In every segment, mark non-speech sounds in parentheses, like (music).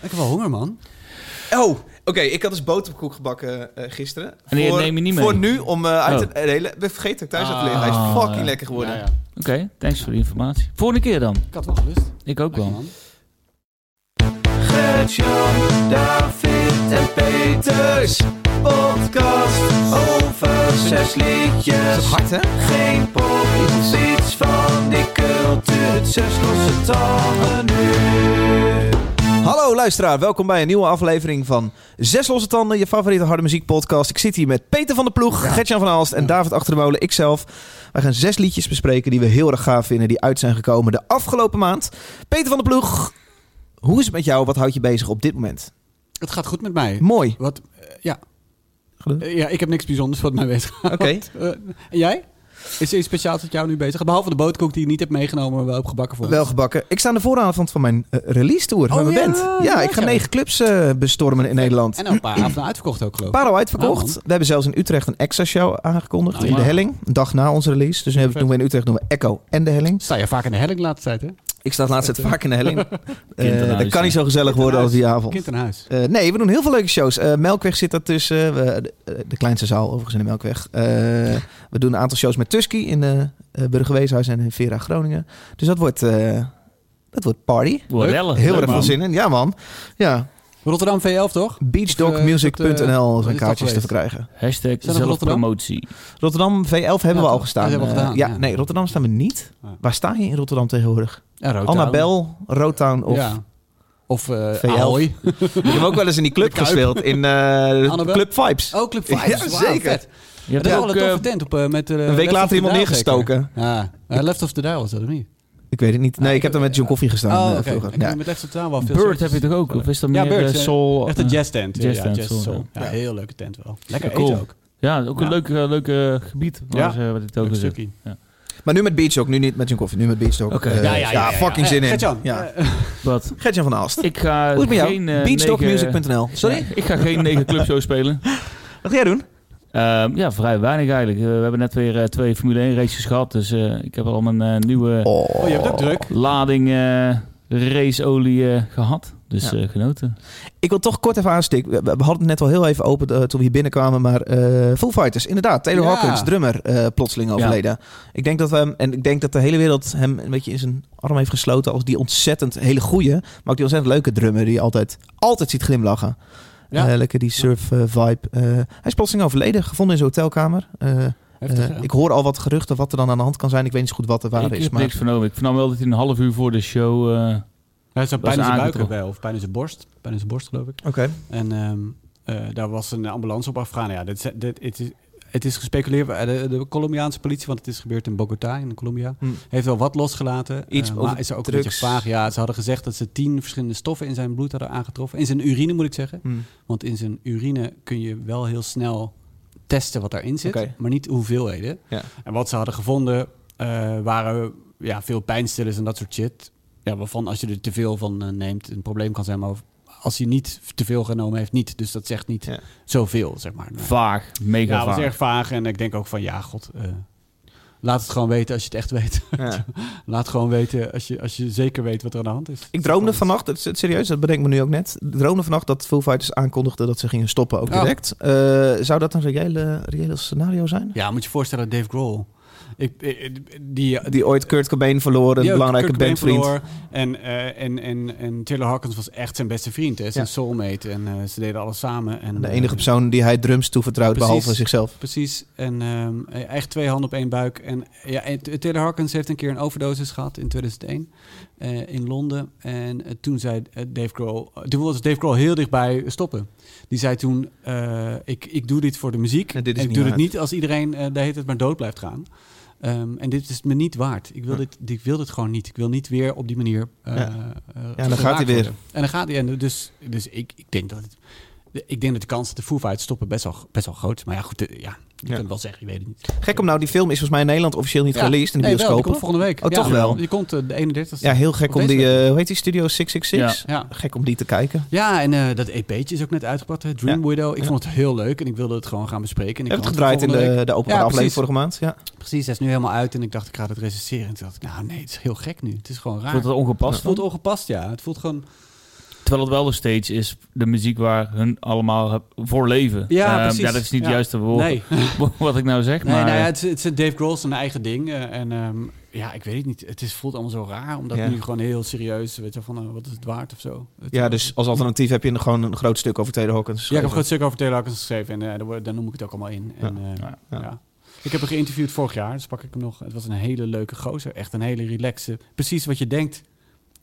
Ik heb wel honger, man. Oh, oké. Ik had dus boterkoek gebakken eh, gisteren. En die voor, neem je niet mee? Voor nu, om eh, uit Oh. te delen. Ik ben vergeten dat ik thuis had liggen. Hij is Ah, fucking ja. lekker geworden. Ja, ja. Oké, thanks voor de informatie. Volgende keer dan. Ik had wel gelust. Ik ook Lekker, wel. man. Gert-Jan, David en Peters. Podcast over zes liedjes. Dat is hard, hè? Geen pop, iets van die cultuur. Het zes losse tanden nu. Hallo luisteraar, welkom bij een nieuwe aflevering van Zes Losse Tanden, je favoriete harde muziek podcast. Ik zit hier met Peter van der Ploeg, Gertjan van Aalst en David Achter de Molen, ikzelf. Wij gaan zes liedjes bespreken die we heel erg gaaf vinden, die uit zijn gekomen de afgelopen maand. Peter van der Ploeg, hoe is het met jou? Wat houdt je bezig op dit moment? Het gaat goed met mij. Mooi. Wat, eh, ja. Eh, ja, ik heb niks bijzonders wat mij bezig Oké. Eh, en jij? Is er iets speciaals met jou nu bezig? Behalve de boterkoek die je niet hebt meegenomen, maar wel hebt gebakken voor Wel gebakken. Ik sta aan de vooravond van mijn eh, release tour Oh, met mijn ja, band. Ja, ik ga negen clubs eh, bestormen in Nederland. En al een paar (clears throat) avonden uitverkocht ook, geloof ik. Paro uitverkocht. Oh, man. we hebben zelfs in Utrecht een extra show aangekondigd Oh, in de Helling. Een dag na onze release. Dus nu hebben we, doen we in Utrecht doen we Echo en de Helling. Sta je vaak in de helling de laatste tijd, hè? Ik sta de laatste tijd vaak in de Helling. (laughs) Eh dat kan niet zo gezellig worden als die avond. Kind aan huis. Eh, nee, we doen heel veel leuke shows. Eh, Melkweg zit daartussen. We, de, de kleinste zaal overigens in de Melkweg. Eh, we doen een aantal shows met Tusky in de uh, Burgerweeshuis en in Vera Groningen. Dus dat wordt, eh, dat wordt party. Heel erg veel zin in. Ja man. Ja. Rotterdam V11, toch? Beachdogmusic.nl zijn eh, kaartjes te verkrijgen. Hashtag zelfpromotie. Rotterdam V11 hebben Ja, we al gestaan. Dat hebben we Eh, gedaan, ja, ja. nee, Rotterdam staan we niet. Ja. Waar sta je in Rotterdam tegenwoordig? Ja, Rotown. Annabel, Rotown of... Ja. Of eh V11. Ahoy. (laughs) Ik heb ook wel eens in die club (laughs) gespeeld. In eh? Club Vibes. Oh, Club 5. (laughs) Ja, zeker. Je hebt Dat ook, een toffe tent op, met, eh, Een week later iemand neergestoken. Ja, Left of the Dial was dat of niet? Ik weet het niet. Nee, ik heb er met John Koffie gestaan Oh, eh, Ja. met the Dial wel veel Bird soorten- heb je toch ook? Of is dat Ja, meer Bird, eh, soul? Echt een eh, jazz tent. jazz ja, tent, jazz soul, soul. ja. Ja, heel leuke tent wel. Lekker Cool. eten ook. Ja, ook een Ja. leuk, leuk gebied. Ja. Wat het ook Leuk. Maar nu met Beachdog, nu niet met John Koffie. Nu met Beachdog. Oké. Eh, Ja, ja, fucking zin in. Gert-Jan, Ja. (laughs) Wat? Gertjan van Aalst. Ik ga Hoe is het met jou? geen... Beachdogmusic.nl. Sorry? Ja, ik ga geen negen clubshows spelen. Wat ga jij doen? Ehm, ja, vrij weinig eigenlijk. Eh, we hebben net weer eh, twee Formule 1 races gehad. Dus eh, ik heb al mijn nieuwe Oh, Oh, je hebt ook druk. lading eh, raceolie eh, gehad. Dus Ja. eh, genoten. Ik wil toch kort even aanstikken. We, we hadden het net al heel even open toen we hier binnenkwamen. Maar eh Full Fighters, inderdaad. Taylor Ja. Hawkins, drummer, eh, plotseling overleden. Ik denk dat we hem, en ik denk dat de hele wereld hem een beetje in zijn arm heeft gesloten. als die ontzettend hele goeie, maar ook die ontzettend leuke drummer. die je altijd, altijd ziet glimlachen. Ja. Eh, lekker die surf eh, vibe. Eh, hij is plotseling overleden, gevonden in zijn hotelkamer. Heftig, ja. ik hoor al wat geruchten wat er dan aan de hand kan zijn. Ik weet niet zo goed wat er waar ik is. heb Maar niks vernomen. Ik vernam wel dat hij een half uur voor de show... eh, Hij Was pijn in zijn buik of pijn in zijn borst. Pijn in zijn borst, geloof ik. Oké. En ehm, eh, daar was een ambulance op afgegaan. Ja, dit, is- dit, het, is, gespeculeerd. eh, De, de Colombiaanse politie, want het is gebeurd in Bogota, in Colombia, Hm. heeft wel wat losgelaten. Iets over maar is er ook een beetje vaag. Ja, ze hadden gezegd dat ze tien verschillende stoffen in zijn bloed hadden aangetroffen. In zijn urine, moet ik zeggen. Hm. Want in zijn urine kun je wel heel snel testen wat daarin zit, maar niet hoeveelheden. Ja. En wat ze hadden gevonden eh, waren ja, veel pijnstillers en dat soort shit. Ja, waarvan als je er te veel van neemt een probleem kan zijn, maar als hij niet te veel genomen heeft, niet. Dus dat zegt niet Ja. zoveel, zeg maar. vaag. Mega ja, dat vaag. was erg vaag en ik denk ook van ja, god. eh, laat het gewoon weten als je het echt weet. Ja. (laughs) laat gewoon weten als je, als je zeker weet wat er aan de hand is. Ik droomde vannacht, het serieus, dat bedenk ik me nu ook net. Ik droomde vannacht dat Foo Fighters aankondigden dat ze gingen stoppen, ook Ja. direct. Eh, zou dat een reële, reële scenario zijn? Ja, moet je je voorstellen, Dave Grohl. Ik, eh, die, Die ooit Kurt Cobain verloren, een belangrijke bandvriend. verloor. En, eh, en, en, en Taylor Hawkins was echt zijn beste vriend, hè? zijn Ja. soulmate. En eh, ze deden alles samen. En, De eh, enige persoon die hij drums toevertrouwt, Precies. behalve zichzelf. Precies. En ehm, echt twee handen op één buik. En ja, Taylor Hawkins heeft een keer een overdosis gehad in 2001 eh, in Londen. En eh, toen zei eh, Dave Grohl... Toen was Dave Grohl heel dichtbij stoppen. Die zei toen, eh, ik, ik doe dit voor de muziek. En dit is En ik doe het niet als iedereen eh de hele tijd maar dood blijft gaan. Ehm, en dit is me niet waard. Ik wil, dit, ik wil dit gewoon niet. Ik wil niet weer op die manier. eh, Ja. eh, dan gaat hij weer. worden. En dan gaat hij. En dus dus ik, ik denk dat het. Ik denk dat de kans dat de Foo Fighters stoppen best wel, best wel groot is. Maar ja, goed, eh, ja, je Ja. kunt het wel zeggen, ik weet het niet. Gek om nou, die film is volgens mij in Nederland officieel niet Ja. released in de Nee, wel, die bioscopen. komt volgende week. Oh, toch wel? Die komt eh, de 31 ja, heel gek om die, eh, hoe heet die Studio 666? Ja. Gek om die te kijken. Ja, en eh, dat EP'tje is ook net uitgebracht, hè, Dream Ja. Widow. Ik Ja. vond het heel leuk en ik wilde het gewoon gaan bespreken. En Ik heb het gedraaid in de, de openbare Ja, aflevering vorige maand. Ja. Precies, hij is nu helemaal uit en ik dacht, ik ga het recenseren. En toen dacht ik, nou nee, het is heel gek nu. Het is gewoon raar. Voelt het ongepast? het voelt ongepast, ja. Het voelt gewoon... Terwijl het wel de stage is, de muziek waar hun allemaal voor leven. Ja, Ehm, precies. ja, dat is niet Ja. het juiste woord Nee. (laughs) wat ik nou zeg. Nee, maar, nou ja, het, is- het is Dave Grohl zijn eigen ding. eh, en ehm, ja, ik weet het niet. Het is, voelt allemaal zo raar. Omdat Ja. nu gewoon heel serieus, weet je, van eh, wat is het waard of zo. Het, Ja, eh, dus als alternatief heb je gewoon een groot stuk over Taylor Hawkins Ja, ik heb een stuk over Taylor Hawkins geschreven en eh, daar, daar noem ik het ook allemaal in. En, eh, Ja. Ja. ja. Ik heb hem geïnterviewd vorig jaar, dus pak ik hem nog. Het was een hele leuke gozer, echt een hele relaxe. Precies wat je denkt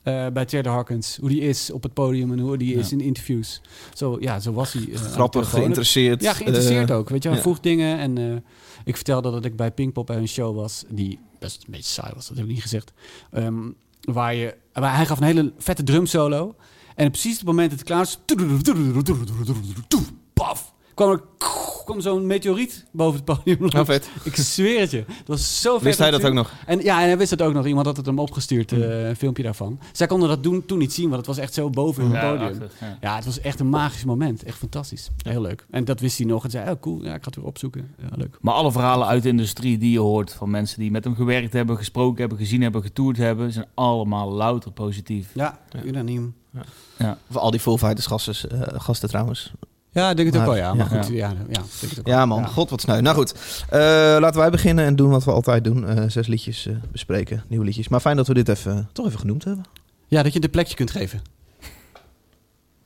eh, bij Taylor Hawkins. Hoe die is op het podium en hoe die is in interviews. Zo, ja, zo was hij. de Grappig, geïnteresseerd. Ja, geïnteresseerd eh, ook. Weet je, hij ja. vroeg dingen en eh, ik vertelde dat ik bij Pinkpop bij een show was die best een beetje saai was, dat heb ik niet gezegd. Ehm, waar, je, waar hij gaf een hele vette drumsolo en precies op het moment dat het klaar was, paf, kwam er kwam zo'n meteoriet boven het podium. Nou, vet. Ik zweer het je. Dat was zo vet. Wist hij dat ook nog? En ja, en hij wist het ook nog. Iemand had het hem opgestuurd, eh, een filmpje daarvan. Zij konden dat doen, toen niet zien, want het was echt zo boven hun Ja, podium. achter, ja. Ja, het was echt een magisch moment. Echt fantastisch. Heel leuk. En dat wist hij nog. En zei, oh cool, ja, ik ga het weer opzoeken. Ja, leuk. Maar alle verhalen uit de industrie die je hoort van mensen die met hem gewerkt hebben, gesproken hebben, gezien hebben, getoerd hebben, zijn allemaal louter positief. Ja, unaniem. Of al die Full Fighters gasten, eh, gasten trouwens. Ja, ik denk het ook wel, ja. Maar ja. goed, ja, ja, ik denk het ook Ja wel. man, god wat sneu. Nou goed, Eh, laten wij beginnen en doen wat we altijd doen. Eh, zes liedjes eh, bespreken, nieuwe liedjes. Maar fijn dat we dit even, toch even genoemd hebben. Ja, dat je de plekje kunt geven.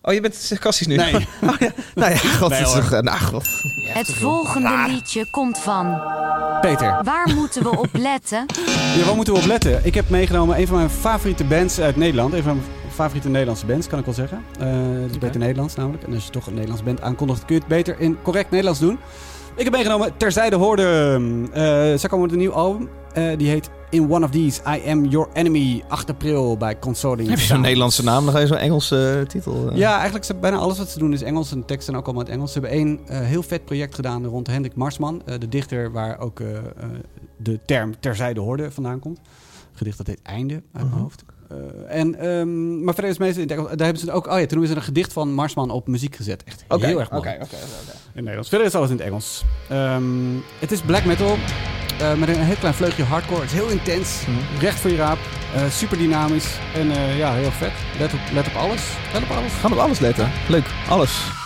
Oh, je bent sarcastisch nu? Nee. (laughs) oh, ja. Nou ja, god. Nee, het is toch, nou, god. Het volgende liedje komt van. Peter, Waar moeten we op letten? ja, waar moeten we op letten? Ik heb meegenomen een van mijn favoriete bands uit Nederland. Een van mijn favoriete Nederlandse bands, kan ik wel zeggen. Eh, het is beter Nederlands namelijk. En als je toch een Nederlands band aankondigt, kun je het beter in correct Nederlands doen. Ik heb meegenomen Terzijde Hoorde. Eh zij komen met een nieuw album. Eh, die heet In One of These, I Am Your Enemy. 8 april bij Consorting. Heb je zo'n. Nederlandse naam, dan ga je zo'n Engelse titel. Ja, eigenlijk is bijna alles wat ze doen is Engels. En de teksten zijn ook allemaal in het Engels. Ze hebben één heel vet project gedaan rond Hendrik Marsman. de dichter waar ook de term terzijde hoorde vandaan komt. Gedicht dat heet Einde uit mijn Mhm. hoofd. Eh, en, ehm, maar verder is meestal in het Engels. Daar hebben ze ook... Oh ja, toen hebben ze een gedicht van Marsman op muziek gezet. Echt heel erg mooi. oké, oké, oké. In Nederlands. Verder is alles in het Engels. Ehm, het is black metal. eh, met een heel klein vleugje hardcore. Het is heel intens. Mhm. Recht voor je raap. eh, super dynamisch. En ja, heel vet. Let op, let op alles. Let op alles. Gaan op alles letten. Leuk, alles.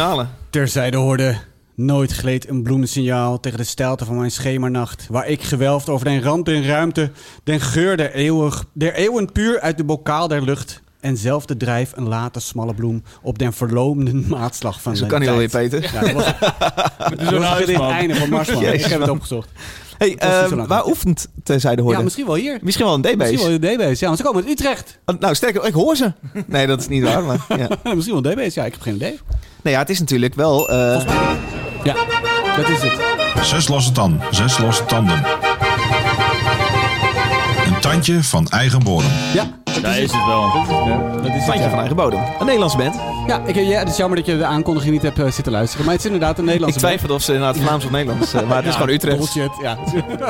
Finale. Terzijde hoorde. Nooit gleed een bloemensignaal tegen de stijlte van mijn schemernacht. Waar ik gewelfd over den rand en ruimte. Den geur der, eeuwig, der eeuwen puur uit de bokaal der lucht. En zelf de drijf een late smalle bloem op den verloomde (laughs) maatslag van Zo de kan hij alweer. Peter. Ja, dat was het. (laughs) Dat was het einde van Marsman. (laughs) Jezus, ik heb het man. opgezocht. Hey, eh, lang. waar oefent Terzijde Hoorde? Ja, misschien wel hier. Misschien wel een Misschien DB's. wel de DB's. Ja, want ze komen uit Utrecht. Nou, sterker, ik hoor ze. Nee, dat is niet waar. Maar, ja. (laughs) misschien wel DB's. Ja, ik heb geen idee. Nee, ja, het is natuurlijk wel... eh, Ja, dat is het. Zes losse tanden, zes losse tanden. Een tandje van eigen bodem. Ja, Daar is het. het wel. Dat is het, ja. van eigen bodem. Een Nederlandse band. Ja, ik, ja, het is jammer dat je de aankondiging niet hebt eh, zitten luisteren. Maar het is inderdaad een Ik Nederlandse twijfelde of ze inderdaad Vlaams of Nederlands... eh, maar het is gewoon Utrecht. Bullshit, ja.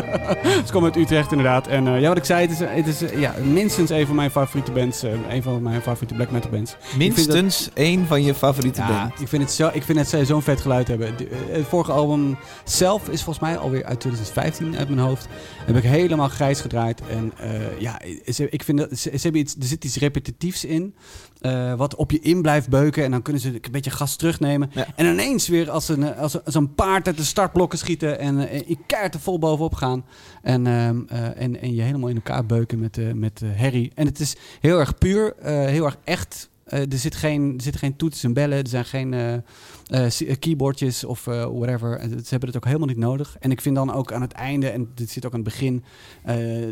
(laughs) Ze komen uit Utrecht inderdaad. En eh, ja, wat ik zei, het is, het is eh, ja, minstens een van mijn favoriete bands. eh, een van mijn favoriete black metal bands. Minstens één van je favoriete Ja, band. ik vind het, zo, ik vind zij zo'n vet geluid hebben. De- eh, het vorige album zelf is volgens mij alweer uit 2015 uit mijn hoofd. Heb ik helemaal grijs gedraaid. En eh, ja, ze, ik vind dat, ze, ze hebben iets, er zit iets repetitiefs in. eh, wat op je in blijft beuken. En dan kunnen ze een beetje gas terugnemen. Ja. En ineens weer als een, als, een- als een paard uit de startblokken schieten. En eh, je keert er vol bovenop gaan. En, ehm, eh, en, en je helemaal in elkaar beuken met, eh met eh, herrie. En het is heel erg puur, eh, heel erg echt. Eh, er, zit geen, er zitten geen toetsen en bellen. Er zijn geen eh, eh, keyboardjes of whatever. Ze hebben het ook helemaal niet nodig. En ik vind dan ook aan het einde, en dit zit ook aan het begin...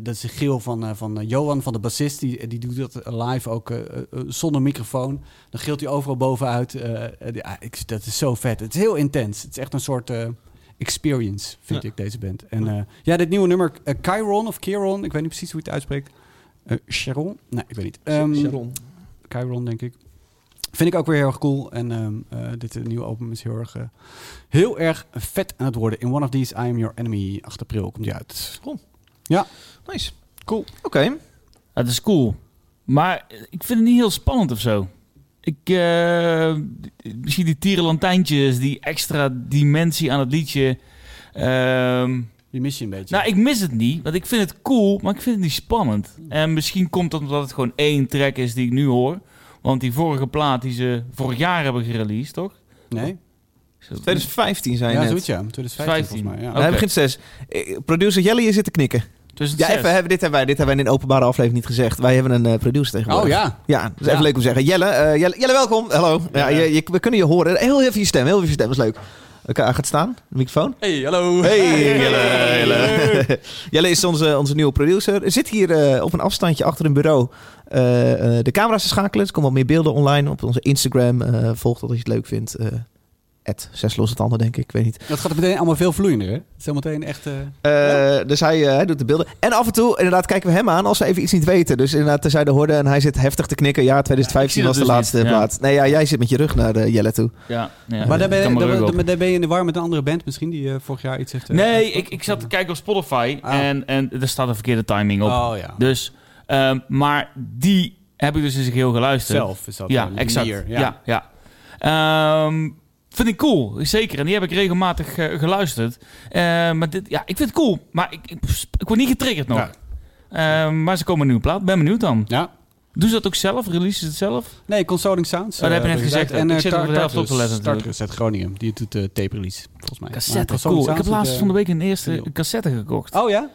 dat is een geel van, van Johan, van de bassist. Die, die doet dat live ook zonder microfoon. Dan gilt hij overal bovenuit. Ja, ik, dat is zo vet. Het is heel intens. Het is echt een soort... experience, vind Ja. ik, deze band. En eh, ja, dit nieuwe nummer, eh, Chiron of Chiron, ik weet niet precies hoe je het uitspreekt. Eh Sharon? Nee, ik weet niet. Sharon. Chiron, denk ik. Vind ik ook weer heel erg cool. En ehm, eh, dit eh, nieuwe album is heel erg, eh, heel erg vet aan het worden. In One of These, I Am Your Enemy. 8 april komt die uit. Nice. Cool. Oké. Het is cool. Maar ik vind het niet heel spannend of zo. Ik, eh, misschien die tierenlantijntjes, die extra dimensie aan het liedje. Ehm, Die mis je een beetje. nou, ik mis het niet, want ik vind het cool, maar ik vind het niet spannend. En misschien komt dat omdat het gewoon één track is die ik nu hoor. Want die vorige plaat die ze vorig jaar hebben gereleased, toch? nee? Is dat- 2015 zijn Ja, net. zoiets ja. 2015 volgens mij. Ja. Oké. Hij begint zes. Eh, Producer Jelle, je zit te knikken. Ja, 2006. even, hebben, dit, hebben wij, dit hebben wij in een openbare aflevering niet gezegd. Wij hebben een eh, producer tegenwoordig. Oh ja. Ja, dus even Ja. leuk om te zeggen. Jelle, eh, Jelle, Jelle, welkom. Hallo. Ja, Ja. je, je- we kunnen je horen. Heel even je stem, heel even je stem. Dat is leuk. Oké, hij gaat staan. De microfoon. Hey, hallo. Hey, Jelle. Jelle. (laughs) Jelle is onze, onze nieuwe producer. Er zit hier eh, op een afstandje achter een bureau eh, eh, de camera's te schakelen. Er komen wat meer beelden online op onze Instagram. Volg dat als je het leuk vindt. At zes losse tanden, denk ik. Ik weet niet. Dat gaat meteen allemaal veel vloeiender, hè? Het is helemaal meteen echt... eh, Eh, Dus hij, eh, hij doet de beelden. En af en toe, inderdaad, kijken we hem aan als we even iets niet weten. Dus inderdaad, terzijde hoorde en hij zit heftig te knikken. Ja, 2015 Ja, was de dat laatste dus niet, ja. plaat. Nee, ja, jij zit met je rug naar de Jelle toe. Ja, ja. maar daar ben, je, daar, daar ben je in de war met een andere band misschien, die vorig jaar iets heeft... Nee, ik, ik zat te kijken op Spotify Ah. en, en er staat een verkeerde timing op. Oh ja. Dus, ehm, maar die heb ik dus in zijn geheel geluisterd. Zelf is dat. Ja, exact. Ja, ja. Ehm, vind ik cool, zeker. En die heb ik regelmatig eh, geluisterd. Eh, maar dit, ja, ik vind het cool. Maar ik, ik, ik word niet getriggerd nog. Ja. Ehm, maar ze komen een nieuwe plaat. Ben benieuwd dan. Ja. Doen ze dat ook zelf? Releasen ze het zelf? Nee, Consoling Sounds. Oh, dat heb je eh, net gezegd. En Ik zit er op op te letten uit Groningen. Die doet de tape release, volgens mij. Cassette, cool. Ik heb laatst van de week een eerste cassette gekocht. Oh ja?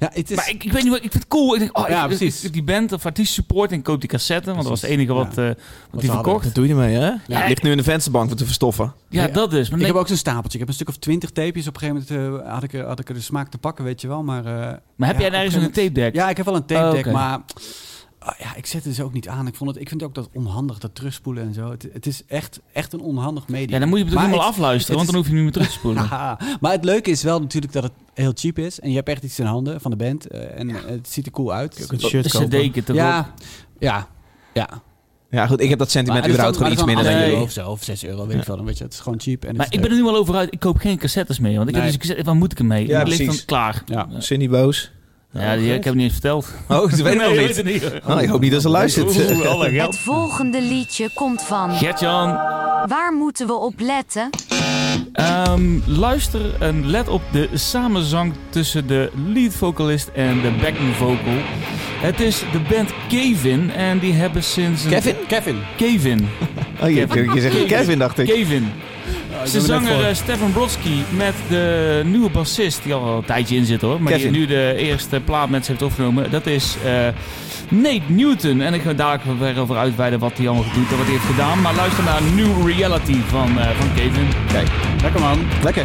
Ja, het is... Maar ik, ik weet niet wat, ik vind het cool. Ik denk, oh, Ja, ik- precies. ik- die band of artiest support en koop die cassette, want dat was het enige wat, Ja. eh, wat die verkocht. Wat doe je ermee, hè? Ja. Ligt nu in de vensterbank te verstoffen. Ja, Ja. dat dus. Maar ik nee, heb ook zo'n stapeltje. Ik heb een stuk of twintig tapejes. Op een gegeven moment eh, had, ik, er- had ik er de smaak te pakken, weet je wel. Maar, eh, maar heb ja, jij op nergens een een tape deck? ja, ik heb wel een tape Oh, deck, maar... ah, ja, ik zet het dus ook niet aan. Ik, vond het, ik vind ook dat onhandig, dat terugspoelen en zo. Het, het is echt, echt een onhandig medium. Ja, dan moet je het ook Maar helemaal het- afluisteren, het want dan hoef je niet meer terug te spoelen. (laughs) Maar het leuke is wel natuurlijk dat het heel cheap is. En je hebt echt iets in handen van de band. eh, en het ziet er cool uit. een shirt de kopen. cd toch ook? ja, ja, ja. Ja, goed, ik heb dat sentiment Maar überhaupt dan- gewoon iets minder dan euro of zo, of 6 euro, weet ik. Dan weet je, het is gewoon cheap. En het Maar ik ben er nu al over uit. Ik koop geen cassettes meer, want ik heb dus een cassette. Waar moet ik hem mee? Ja, het ligt dan klaar. Ja. Ja, Cindy boos. Die, ik heb het niet eens verteld. Oh, dat weet nog niet. het niet. Oh, ik hoop niet dat ze luistert. Het volgende liedje komt van. Gertjan, Waar moeten we op letten? ehm, luister en let op de samenzang tussen de lead vocalist en de backing vocal. Het is de band Kevin en die hebben sinds... een- Kevin? Kevin. Kevin. Oh, je, je zegt Kevin, dacht ik. Kevin. Er net zanger eh, Stefan Brodsky met de nieuwe bassist, die al een tijdje in zit hoor, maar Kevin. die nu de eerste plaat met ze heeft opgenomen. Dat is eh, Nate Newton. En ik ga dadelijk weer over uitweiden wat hij allemaal doet en wat hij heeft gedaan. Maar luister naar New Reality van, eh, van Kevin. Kijk, Lekker man. lekker.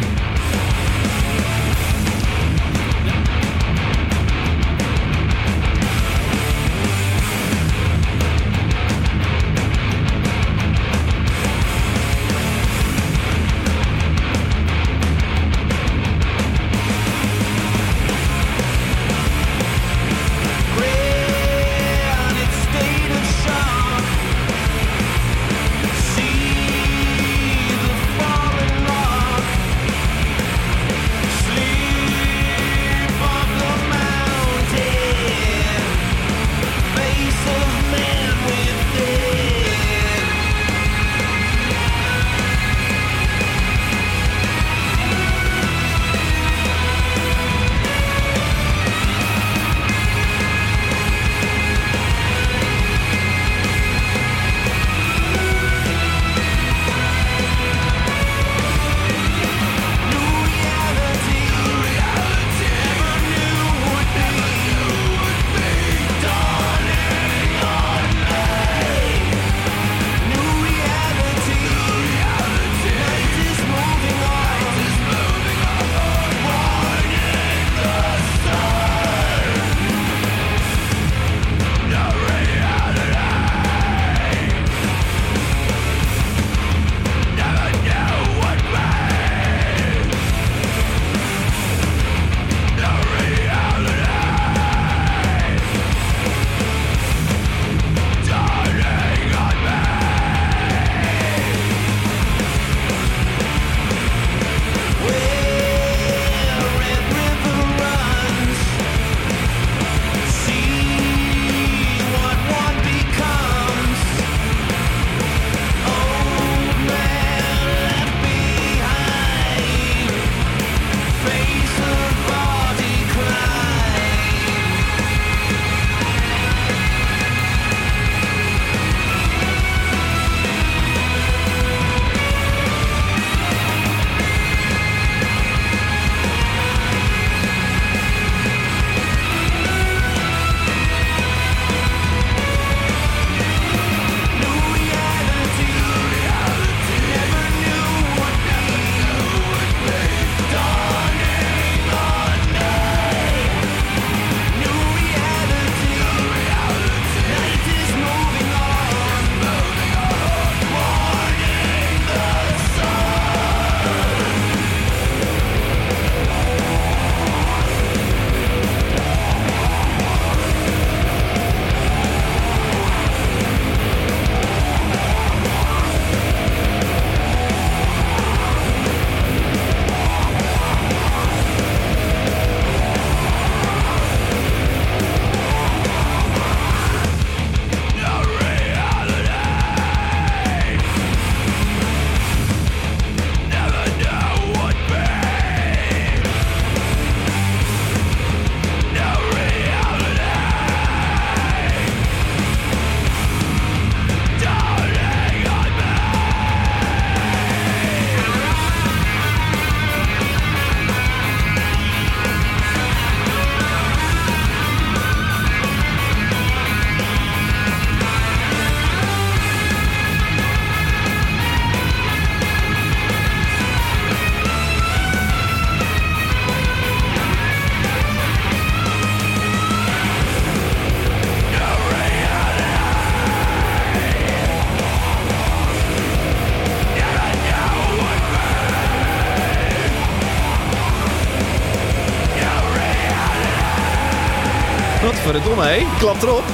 Hé. Klap erop.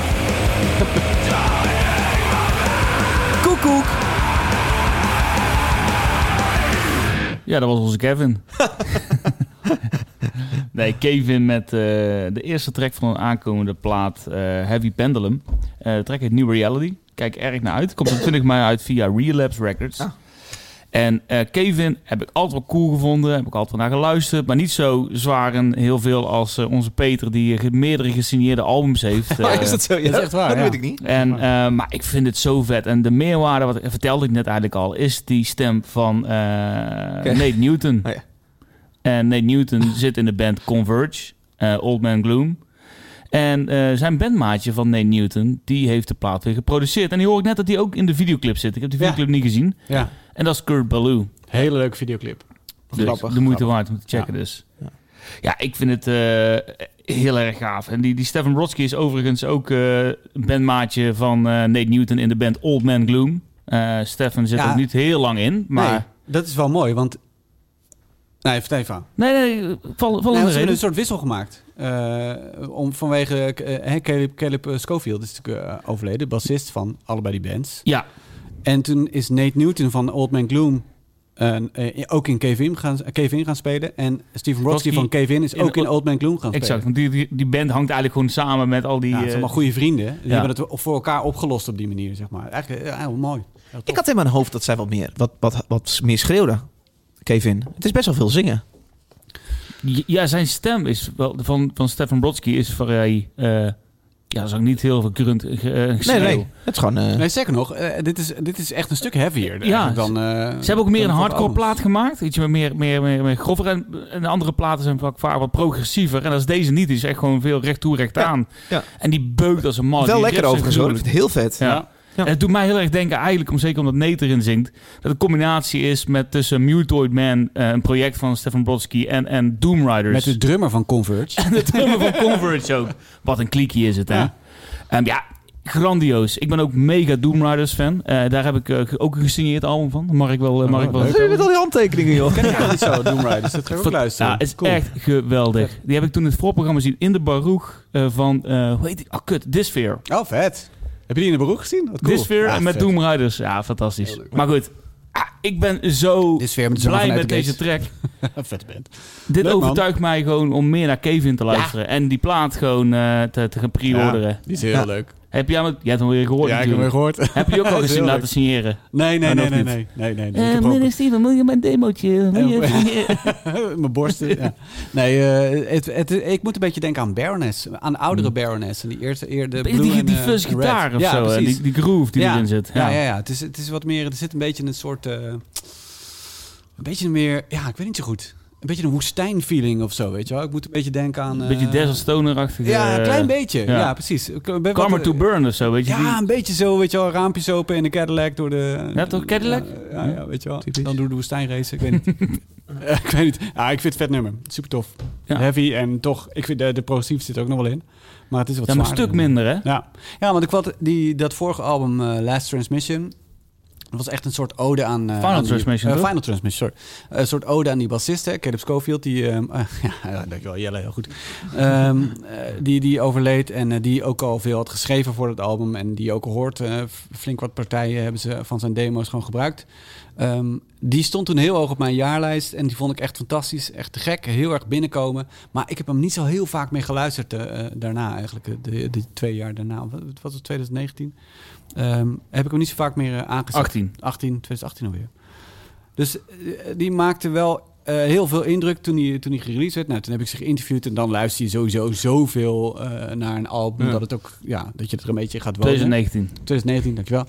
Koekoek. Ja, dat was onze Kevin. (laughs) nee, Kevin met eh, de eerste track van een aankomende plaat, eh, Heavy Pendulum. Eh, de track heet New Reality. Kijk erg naar uit. Komt op 20 mei uit via Relapse Records. Ah. En eh, Kevin heb ik altijd wel cool gevonden, heb ik altijd wel naar geluisterd, maar niet zo zwaar en heel veel als eh, onze Peter, die eh, meerdere gesigneerde albums heeft. (laughs) Maar eh, is dat zo? Ja, dat is echt waar, Dat ja. weet ik niet. en, eh, maar ik vind het zo vet. En de meerwaarde, wat vertelde ik net eigenlijk al, is die stem van eh, Nate Newton. Oh ja. En Nate Newton (laughs) zit in de band Converge, eh, Old Man Gloom. En eh, zijn bandmaatje van Nate Newton, die heeft de plaat weer geproduceerd. En die hoor ik net dat hij ook in de videoclip zit. Ik heb de Ja. videoclip niet gezien. Ja, En dat is Kurt Ballou. hele leuke videoclip. Dus Grappig, de moeite grappig. waard om te checken dus. Ja. Ja, ik vind het eh, heel erg gaaf. En die, die Stefan Brodsky is overigens ook eh, een bandmaatje van eh, Nate Newton in de band Old Man Gloom. Eh Stefan zit Ja. er niet heel lang in, maar... Nee, dat is wel mooi, want... Nee, vertel even. aan. Nee, nee, val, val Nee, ze hebben een soort wissel gemaakt. Eh, om, vanwege hè, Caleb, Caleb Schofield is natuurlijk overleden, bassist van allebei die bands. Ja, En toen is Nate Newton van Old Man Gloom eh, eh, ook in Kevin gaan, Kevin gaan spelen. En Stephen Brodsky van Kevin is in ook in Old- Man Gloom gaan exact. spelen. Want die, die, die band hangt eigenlijk gewoon samen met al die... Ja, het zijn eh, allemaal goede vrienden. Die ja. hebben het voor elkaar opgelost op die manier, zeg maar. Eigenlijk eh, heel mooi. Heel Ik had in mijn hoofd dat zij wat meer, wat, wat, wat meer schreeuwde. Kevin. Het is best wel veel zingen. Ja, zijn stem is wel, van, van Stefan Brodsky is vrij... eh ja, dat is ook niet heel veel grunt, ge- eh, Nee, nee. Het is gewoon... eh, Nee, zeker nog, eh, dit, is, dit is echt een stuk heavier Ja, dan... eh, Ze hebben ook meer een hardcore albums. plaat gemaakt. Iets meer, meer, meer, meer, meer grover. En, en de andere platen zijn vaak, vaak wat progressiever. En dat is deze niet. Die is echt gewoon veel recht toe, recht aan. ja. En die beukt als een man. wel Die lekker overigens hoor. Ik vind gruwelijk. het heel vet. Ja. Ja. En het doet mij heel erg denken, eigenlijk, om, zeker omdat Nate erin zingt, dat een combinatie is met tussen Mutoid Man, eh, een project van Stefan Brodsky, en, en Doom Riders. Met de drummer van Converge. En de drummer van Converge ook. Wat een klikje is het, hè? Ja. Ehm, ja, grandioos. Ik ben ook mega Doom Riders fan. Eh, daar heb ik eh, ook een gesigneerd album van. Mag ik wel, eh, mag Oh, ik wel leuk. Met al die handtekeningen, joh? ken ik niet zo, Doom Riders. Dat ga ik ook luisteren. Ja, is Cool. echt geweldig. Die heb ik toen in het voorprogramma gezien in de Baruch eh, van, eh hoe heet die? Oh, kut, Dysphere. Oh, vet. Heb je die in de broek gezien? Wat cool. Dysphere Ja, met vet. Doom Riders. Ja, fantastisch. Maar goed, ah, ik ben zo met blij met deze track. (laughs) Vette band. Dit Leuk, man. overtuigt mij gewoon om meer naar Kevin te luisteren. En die plaat gewoon eh, te, te gaan pre-orderen. Ja, die is heel Ja. leuk. Heb jij, hem- jij hebt hem weer gehoord ja, ik heb hem natuurlijk. gehoord. Heb je die ook al (laughs) gezien laten signeren? Nee, nee, nee, nee, nee, nee, nee, nee. Eh, meneer Steven, wil je mijn demootje? (laughs) (laughs) Mijn borsten. ja. Nee, eh, het, het, ik moet een beetje denken aan Baroness. Aan oudere Baroness. En die eerste eerder Beetje die, die fuzz gitaar of ja, zo. Die, die groove die erin zit. Ja, ja, ja. Het, is, het is wat meer... Er zit een beetje een soort... eh, een beetje meer... Ja, ik weet niet zo goed. Een beetje een woestijnfeeling of zo, weet je wel. Ik moet een beetje denken aan... Een beetje eh, Desert Stoner-achtige... Ja, een klein beetje. ja. Ja, precies. Wat- Karma to Burn of zo, weet je? Ja, die- een beetje zo, weet je wel, raampjes open in de Cadillac door de... Ja, toch, Cadillac? Ja, ja, ja, weet je wel. Typisch. Dan door de woestijn racen, ik weet niet. (laughs) Eh, ik weet niet. Ja, ik vind het vet nummer. Super tof. Ja. Heavy en toch, ik vind de, de progressief zit er ook nog wel in. Maar het is wat ja, maar een stuk minder, hè? Ja, ja want ik had die, dat vorige album, eh, Last Transmission... Dat was echt een soort ode aan... eh, Final aan Transmission, toch? Final Transmission, sorry. Een soort ode aan die bassist, hè, Caleb Schofield. Die, eh, (laughs) ja, dankjewel, Jelle, heel goed. Ehm, eh, die, die overleed en die ook al veel had geschreven voor het album. En die ook hoort, flink wat partijen hebben ze van zijn demo's gewoon gebruikt. Ehm, die stond toen heel hoog op mijn jaarlijst en die vond ik echt fantastisch. Echt te gek, heel erg binnenkomen. Maar ik heb hem niet zo heel vaak meer geluisterd eh, daarna eigenlijk. De, de twee jaar daarna. Wat was het, 2019? Ehm, heb ik hem niet zo vaak meer aangezet. 18. 18, 2018 alweer. Dus eh, die maakte wel eh, heel veel indruk toen hij, toen hij gereleased werd. Nou, toen heb ik ze geïnterviewd en dan luister je sowieso zoveel eh, naar een album... Ja. dat, het ook, ja, dat je er een beetje gaat wonen. 2019. 2019, dankjewel.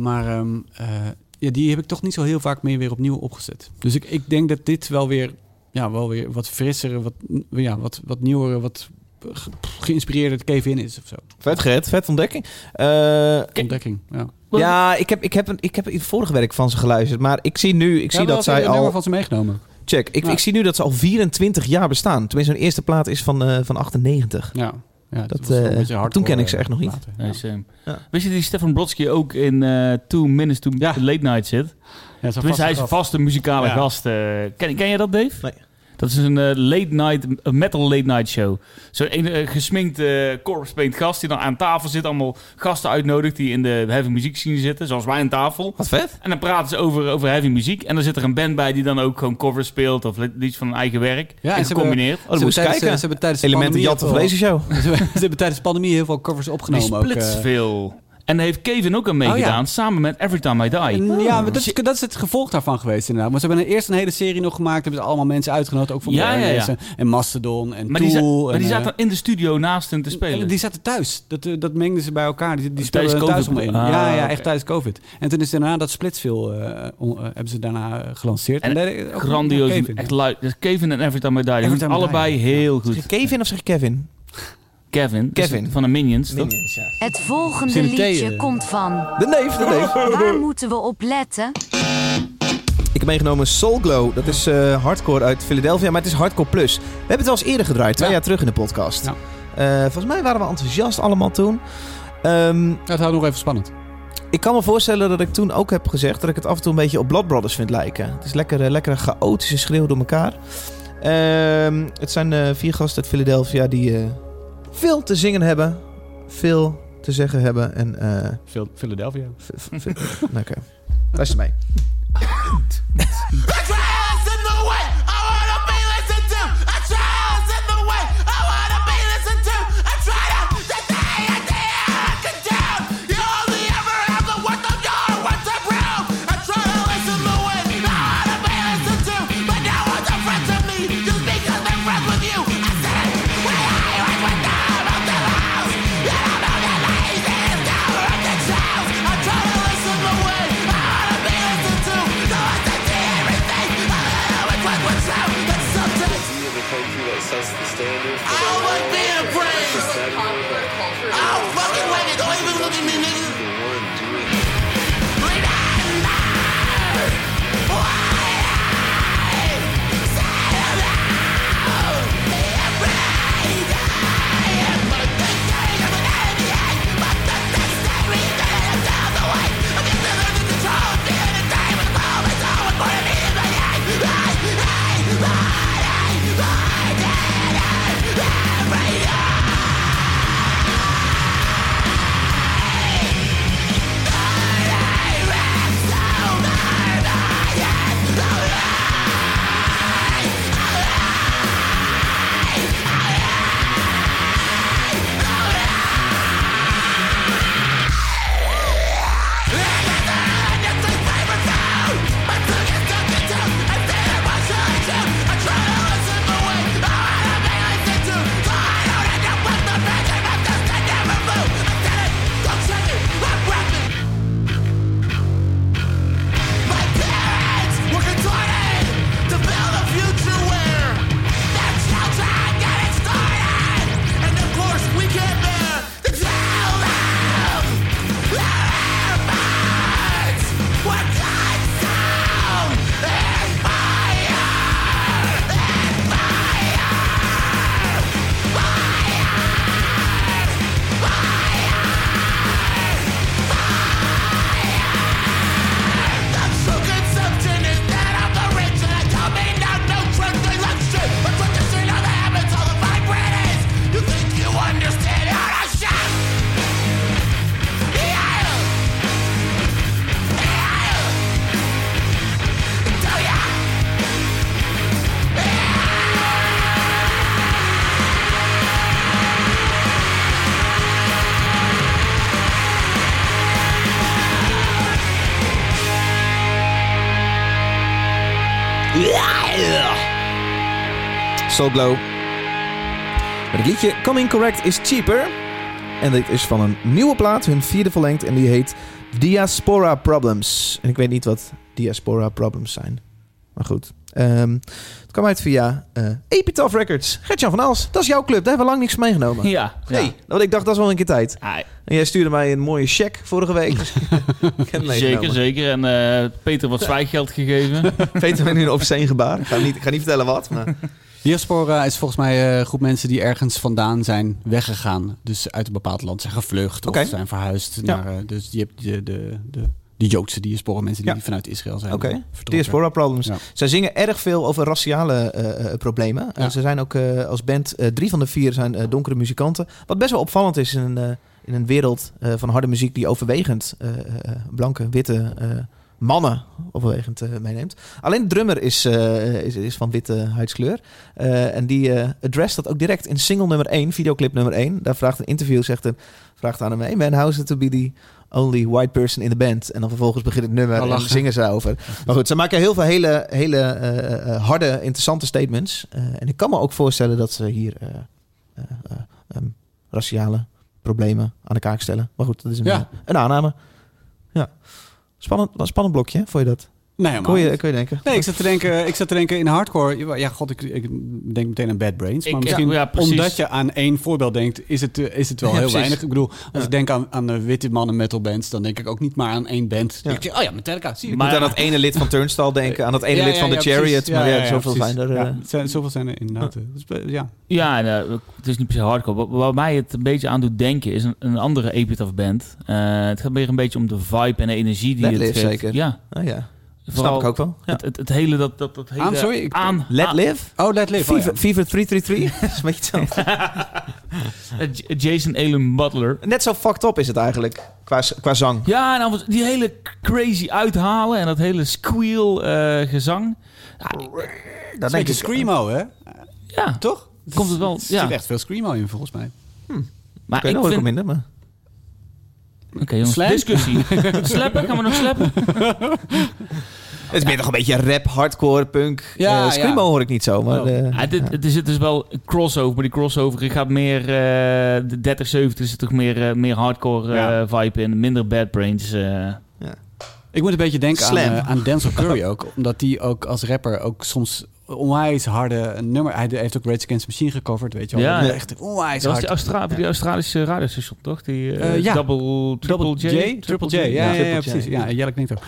Maar ehm, eh, ja, die heb ik toch niet zo heel vaak meer weer opnieuw opgezet. Dus ik, ik denk dat dit wel weer, ja, wel weer wat frissere, wat, ja, wat, wat nieuwere, wat ge- geïnspireerde Kevin is of zo. Vet, Gert. Vet ontdekking. Eh, Ontdekking, ja. ja, ik heb, ik, heb een, ik heb in het vorige werk van ze geluisterd. Maar ik zie nu, ik zie dat zij al... van ze meegenomen. Check. Ik, Ja. ik zie nu dat ze al 24 jaar bestaan. Tenminste, hun eerste plaat is van, eh, van 98. Ja. ja Dat, eh, toen ken ik ze echt nog niet. platen, Nee, Ja. same. Ja. Wist je die Stefan Brodsky ook in eh Two Minutes to Ja. Late Night zit? Ja, Tenminste, hij is een vaste muzikale Ja. gast. ken, ken je dat, Dave? Nee. Dat is een eh, late night, een metal late night show. Zo'n een, gesminkte uh, corpse paint gast die dan aan tafel zit. Allemaal gasten uitnodigt die in de heavy muziek zien zitten. Zoals wij aan tafel. Wat vet. En dan praten ze over, over heavy muziek. En dan zit er een band bij die dan ook gewoon covers speelt. Of iets van hun eigen werk. Ja, en ze hebben- gecombineerd. Oh, Ze hebben, tijdens, kijken. ze hebben tijdens de Elementen deze show. (laughs) ze, hebben, tijdens de pandemie heel veel covers Die opgenomen. ook, splits veel. En daar heeft Kevin ook aan meegedaan, Oh, ja. samen met Every Time I Die. Ja, maar dat is, dat is het gevolg daarvan geweest inderdaad. Maar ze hebben eerst een hele serie nog gemaakt. Hebben ze allemaal mensen uitgenodigd. Ook van Ja, ja, ja. En- Mastodon en Maar die, Tool. maar die en, zaten eh, in de studio naast hem te spelen. en Die zaten thuis. Dat, eh, dat mengden ze bij elkaar. Die, die Tijdens speelden thuis COVID. om in. Ah, ja, ja, echt tijdens COVID. En toen is daarna dat Splitsville eh, on- eh, hebben ze daarna gelanceerd. En Grandioos. Kevin. Echt luid. Dus Kevin en Every Time I Die. Die Every Time allebei Die, heel Zeg goed. Kevin of zeg Kevin? Kevin. dus Kevin. Van de Minions. toch? Minions, ja. Het volgende liedje eh. komt van. De neef, de neef. Waar moeten we op letten? Ik heb meegenomen Soul Glow. Dat is eh, hardcore uit Philadelphia, maar het is hardcore plus. We hebben het al eens eerder gedraaid, twee Ja. jaar terug in de podcast. Ja. Eh, volgens mij waren we enthousiast allemaal toen. Ehm, Ja, het houdt nog even spannend. ik kan me voorstellen dat ik toen ook heb gezegd dat ik het af en toe een beetje op Blood Brothers vind lijken. Het is lekker, lekkere chaotische schreeuw door elkaar. Ehm, het zijn eh, vier gasten uit Philadelphia die eh, veel te zingen hebben, veel te zeggen hebben en... eh, Phil- Philadelphia. (laughs) Oké, luister mee. Glow. Met het liedje Coming Correct is Cheaper. En dit is van een nieuwe plaat, hun vierde verlengd. En die heet Diaspora Problems. En ik weet niet wat Diaspora Problems zijn. Maar goed. Ehm, het kwam uit via eh Epitaph Records. Gertjan van Als, dat is jouw club. Daar hebben we lang niks meegenomen. Ja. ja. Nee, want ik dacht dat is wel een keer tijd. Ah, En jij stuurde mij een mooie check vorige week. (laughs) Ik heb hem zeker, zeker. En eh, Peter wat zwijggeld gegeven. (laughs) Peter met nu een obscene gebaar. Ik ga niet, ik ga niet vertellen wat. Maar... Diaspora is volgens mij eh, een groep mensen die ergens vandaan zijn weggegaan. Dus uit een bepaald land zijn gevlucht of zijn verhuisd. Ja. Naar, eh, dus je hebt de, de, de, de Joodse diaspora, mensen die Ja. vanuit Israël zijn Oké, eh. Diaspora Problems. Ja. Zij zingen erg veel over raciale eh, eh, problemen. Eh, ze zijn ook eh, als band, eh, drie van de vier zijn eh, donkere muzikanten. Wat best wel opvallend is in een, eh, in een wereld eh, van harde muziek die overwegend eh, eh, blanke, witte eh, mannen overwegend eh, meeneemt. Alleen de drummer is, eh, is, is van witte huidskleur. Eh, en die address dat ook direct in single nummer 1, videoclip nummer 1. Daar vraagt een interview, zegt een, vraagt aan hem... Hey man, how is it to be the only white person in the band? En dan vervolgens begint het nummer Oh, en lachen. zingen ze over. Maar goed, ze maken heel veel hele, hele harde, interessante statements. En ik kan me ook voorstellen dat ze hier ehm, raciale problemen aan de kaak stellen. Maar goed, dat is een, Ja. een aanname. Ja. Spannend, spannend blokje, vond je dat? Nee, Kon je, kon je denken? Nee, ik zat te denken, ik zat te denken in hardcore. Ja, god, ik, ik denk meteen aan Bad Brains. Maar Ik- misschien ja, omdat je aan één voorbeeld denkt, is het, eh, is het wel Ja, heel precies. weinig. Ik bedoel, als Ja. ik denk aan, aan de witte mannen metal bands, dan denk ik ook niet maar aan één band. Denk oh ja, Metallica, zie je. Ik moet aan dat ene lid van Turnstile (laughs) denken, aan dat ene Ja, lid ja, van de ja, Chariot. maar Ja, ja, ja, ja, zoveel precies. zijn er. Ja, eh. zijn, zoveel zijn er inderdaad. Dus, eh, ja. Ja, en, eh, het is niet per se hardcore. Wat, wat mij het een beetje aan doet denken is een, een andere Epitaph band. Eh, het gaat meer een beetje om de vibe en de energie die het geeft. zeker. Ja, Ah, ja. Vooral Snap ik ook wel. Ja. Het, het, het hele dat, dat, dat hele Aan, sorry, ik- aan Let aan- Live? Oh, Let Live. oh ja. Fever, Fever 333? dat is een beetje hetzelfde. (laughs) Jason Allen Butler. Net zo fucked up is het eigenlijk, qua, qua zang. Ja, en dan was die hele crazy uithalen en dat hele squeal eh, gezang. Ja, Dat denk ik. beetje screamo, hè? ja, Toch? Komt het wel, Er ja. zit echt veel screamo in, volgens mij. maar Oké, ik vind... minder, maar... Oké jongens, discussie. (laughs) slappen? Gaan we nog slappen? Het is meer nog een beetje rap, hardcore, punk. Ja, Ja, Screamo ja. hoor ik niet zo, maar... Ja, dit, er zit dus wel een crossover, maar die crossover gaat meer... eh, de 30, 70 zit toch meer, eh, meer hardcore Ja. vibe in. Minder Bad Brains. eh. Ik moet een beetje denken aan, Slam. aan Denzel Curry ook. Omdat die ook als rapper ook soms onwijs harde nummer... Hij heeft ook Rage Against the Machine gecoverd, weet je wel. Ja. Echt onwijs dat was die, Austra die Australische radiostation, toch? Die eh, Eh, ja. Double, Triple Double J? J? Triple J, ja, ja, ja, precies. ja. Jelle klinkt ook.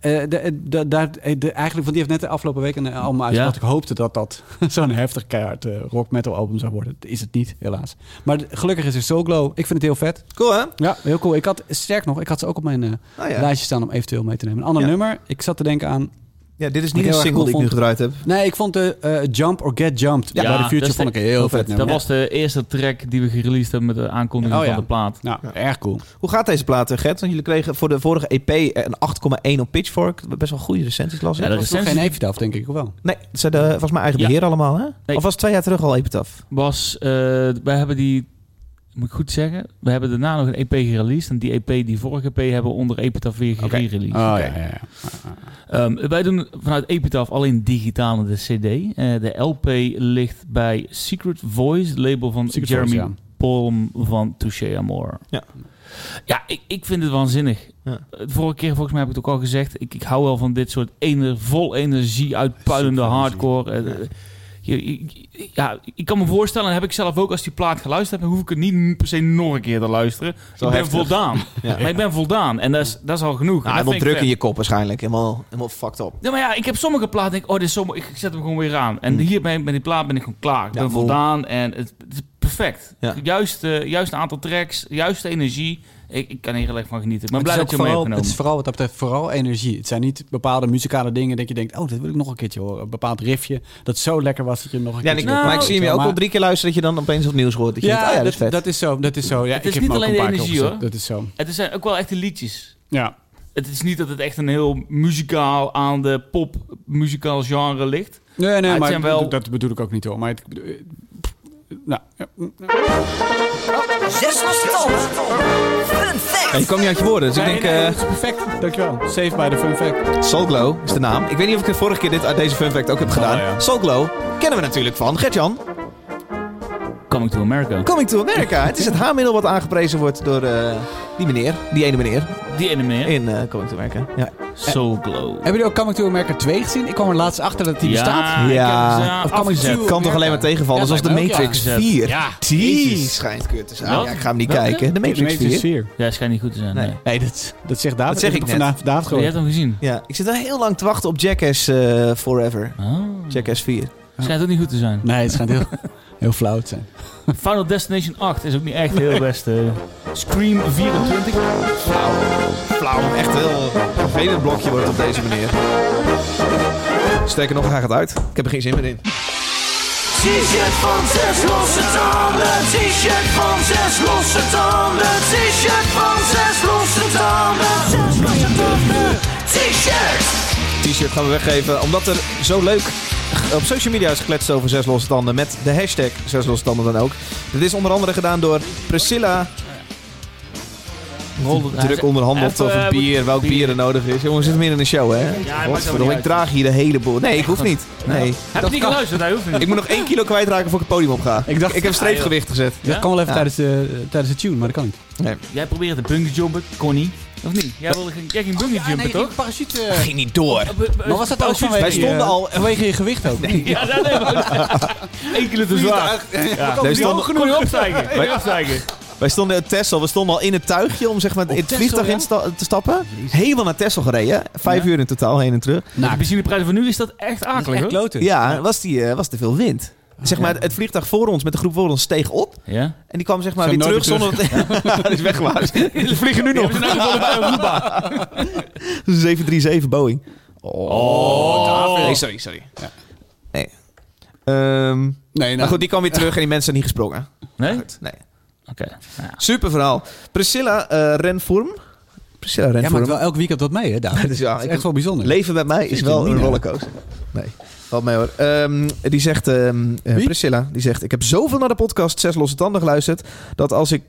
Eh, de, de, daar- de, eigenlijk, want die heeft net de afgelopen week een album uitgebracht. Ja. Ik hoopte dat dat (laughs) zo'n heftig keihard eh, rock metal album zou worden. Dat is het niet, helaas. Maar gelukkig is er Soul Glow. Ik vind het heel vet. Cool, hè? Ja, heel cool. Ik had, sterk nog, ik had ze ook op mijn ja. lijstje staan om eventueel mee te nemen. Een ander Ja. nummer. Ik zat te denken aan... ja, dit is niet een single die ik nu gedraaid heb. Nee, ik vond de eh, Jump or Get Jumped Ja, bij de dat Future is vond ik een heel vet. Dat was de eerste track die we gereleased hebben met de aankondiging Oh, ja. van de plaat. Nou, erg cool. Hoe gaat deze plaat, eh, Gert? Want jullie kregen voor de vorige EP een 8,1 op Pitchfork. Best wel goede recensies, las ik. Ja, Dat is nog recensie geen Epitaph, denk ik, of wel? Nee, het zijn de, volgens mij eigen Ja. beheer allemaal, hè? Nee. Of was het twee jaar terug al Epitaph? was... eh wij hebben die... Moet ik goed zeggen? We hebben daarna nog een EP gereleased. En die EP, die vorige EP, hebben we onder Epitaph weer gereleased. Oh, ja, ja, ja. Ehm, wij doen vanuit Epitaph alleen digitaal de CD. Eh, de LP ligt bij Secret Voice, label van Secret Jeremy Voice, ja. Palm van Touché Amor. Ja. Ja, ik, ik vind het waanzinnig. Ja. De vorige keer, volgens mij heb ik het ook al gezegd, ik, ik hou wel van dit soort ene, vol energie uitpuilende hardcore. Eh, je- je- ja, ik kan me voorstellen, en heb ik zelf ook als die plaat geluisterd heb, dan hoef ik het niet per se nog een keer te luisteren. Zo ik ben heftig. voldaan. (laughs) Ja. Maar ik ben voldaan en dat is, dat is al genoeg. En Nou, helemaal vind ik druk in je kop waarschijnlijk. Helemaal, helemaal fucked up. Ja, maar ja, ik heb sommige platen, denk ik, oh, dit is zo. Ik zet hem gewoon weer aan. En Hmm. hier ben, met die plaat ben ik gewoon klaar. Ik Ja, ben voldaan en het, het is perfect. Ja. Juist, eh, juist een aantal tracks, juiste energie. Ik, ik kan er heel erg van genieten. Ik ben Het blij dat ook je vooral, het is vooral wat dat betreft vooral energie. Het zijn niet bepaalde muzikale dingen dat je denkt, oh, dat wil ik nog een keertje horen. Een bepaald riffje dat zo lekker was dat je nog een Ja, keertje... ik, Nou, maar ik zie hem je ook maar- al drie keer luisteren dat je dan opeens opnieuw hoort. Dat je Ja, denkt, oh ja, dat dat, is vet. dat is zo. Dat is zo. Ja, Het ik is heb niet ook alleen een de paar keer energie, opgezet. Dat is zo. Het zijn ook wel echte liedjes. Ja. Het is niet dat het echt een heel muzikaal aan de pop muzikaal genre ligt. Nee, nee, maar wel- dat bedoel ik ook niet hoor. Maar het, eh, nou, ja. Zes. Fun fact. Kwam niet uit je woorden, dus Nee, ik denk... nee, eh, dat is perfect. Dankjewel. Save bij de fun fact. Soul Glow is de naam. Ik weet niet of ik de vorige keer dit uit deze fun fact ook heb gedaan. Oh, ja. Soul Glow kennen we natuurlijk van Gert-Jan. Coming to America. Coming to America. Het is het haarmiddel wat aangeprezen wordt door eh, die meneer. Die ene meneer Die ene meer. in eh, Coming to America. Ja. Soul Glow. Hebben jullie ook Coming to America 2 gezien? Ik kwam er laatst achter dat die bestaat. Ja, ik Ja. heb Of Coming afgezet. to- Kan toch alleen maar tegenvallen, Ja, zoals de Matrix ja. 4. Ja, Die schijnt kut te zijn. Ja, ik ga hem niet Welke? kijken. De Matrix 4. 4. Ja, schijnt niet goed te zijn. Nee. Nee. Nee, dat, dat zegt David. Dat zeg ik heb net. vandaag David Je gehoord. hebt hem gezien. Ja, ik zit al heel lang te wachten op Jackass eh, Forever. Oh. Jackass 4. Schijnt ook niet goed te zijn. Nee, het schijnt heel, (laughs) heel flauw te zijn. (laughs) Final Destination 8 is ook niet echt heel best. eh. Scream 24. Flauw. Flauw. Echt een heel vervelend blokje wordt op deze manier. Sterker nog, hij gaat uit. Ik heb er geen zin meer in. T-shirt van zes losse tanden. T-shirt van zes losse tanden. T-shirt van zes losse tanden. Zes losse tanden. T-shirt t-shirt gaan we weggeven. Omdat er zo leuk op social media is gekletst over zes losse tanden. Met de hashtag zes losse tanden dan ook. Dit is onder andere gedaan door Priscilla. Druk onderhandeld over eh, bier, welk bier. bier er nodig is. Jongens, we zitten midden in een show, hè? Godverdomme, niet ik draag hier de hele boel. Nee, ik hoef niet. Nee. Heb je niet geluisterd? Hij hoeft niet. Ik moet nog één kilo kwijtraken voor ik het podium op ga. Ik dacht- ik heb streepgewicht gezet. Dat kan wel even Ja. tijdens, de, tijdens de tune, maar dat kan niet. Jij probeert de bungee jumpen, Connie. Of niet? Jij, wilde, geen- jij ging bungee jumpen, toch? parachute... Ging niet door. Maar was dat ook vanwege, Wij stonden je- al- vanwege je gewicht ook? Nee. Ja, dat nee, maar... Eén kilo te zwaar. Ja. Nee, Nee, stonden- genoeg niet opstijgen. Niet opstijgen. Wij stonden in Texel, we stonden al in het tuigje om zeg maar, in het Texel, vliegtuig ja? in sta- te stappen. Helemaal naar Texel gereden. Vijf Ja? uur in totaal, heen en terug. De Nou, benzineprijzen van nu is dat echt dat is akelig, kloten. Ja, Was, die, eh, was te veel wind. Zeg maar, het, vliegtuig voor ons met de groep voor ons steeg op. Ja? En die kwam zeg maar weer terug nooit zonder dat... (laughs) dat is weggewaard. Ze vliegen nu nog. Een (laughs) 737 Boeing. Oh, Nee, sorry, sorry. Nee. Ehm, Nee, maar nou, goed, die kwam weer (laughs) terug en die mensen zijn niet gesprongen. Nee? Oké. Ja. Super verhaal. Priscilla eh Renvorm. Priscilla jij Renvorm. maakt wel elk weekend wat mee, hè, David? (laughs) Dus ja, Dat is ik- echt wel bijzonder. Leven met mij is wel niet, een rollercoaster. Nee, valt mee hoor. Ehm, die zegt, ehm, eh? Priscilla, die zegt... Ik heb zoveel naar de podcast Zes Losse Tanden geluisterd... dat als ik,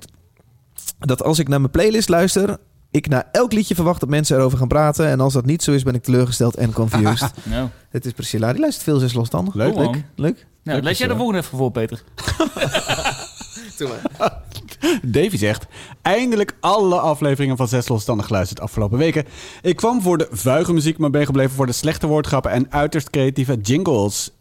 dat als ik naar mijn playlist luister... ik na elk liedje verwacht dat mensen erover gaan praten... en als dat niet zo is, ben ik teleurgesteld en confused. (laughs) Nou, Het is Priscilla, die luistert veel Zes Losse Tanden. Leuk, leuk. Leuk. nou lees jij de volgende even voor, Peter. (laughs) Doe maar. (laughs) Davy zegt... Eindelijk alle afleveringen van Zes Losstanden geluisterd afgelopen weken. Ik kwam voor de vuige muziek, maar ben gebleven voor de slechte woordgrappen... en uiterst creatieve jingles.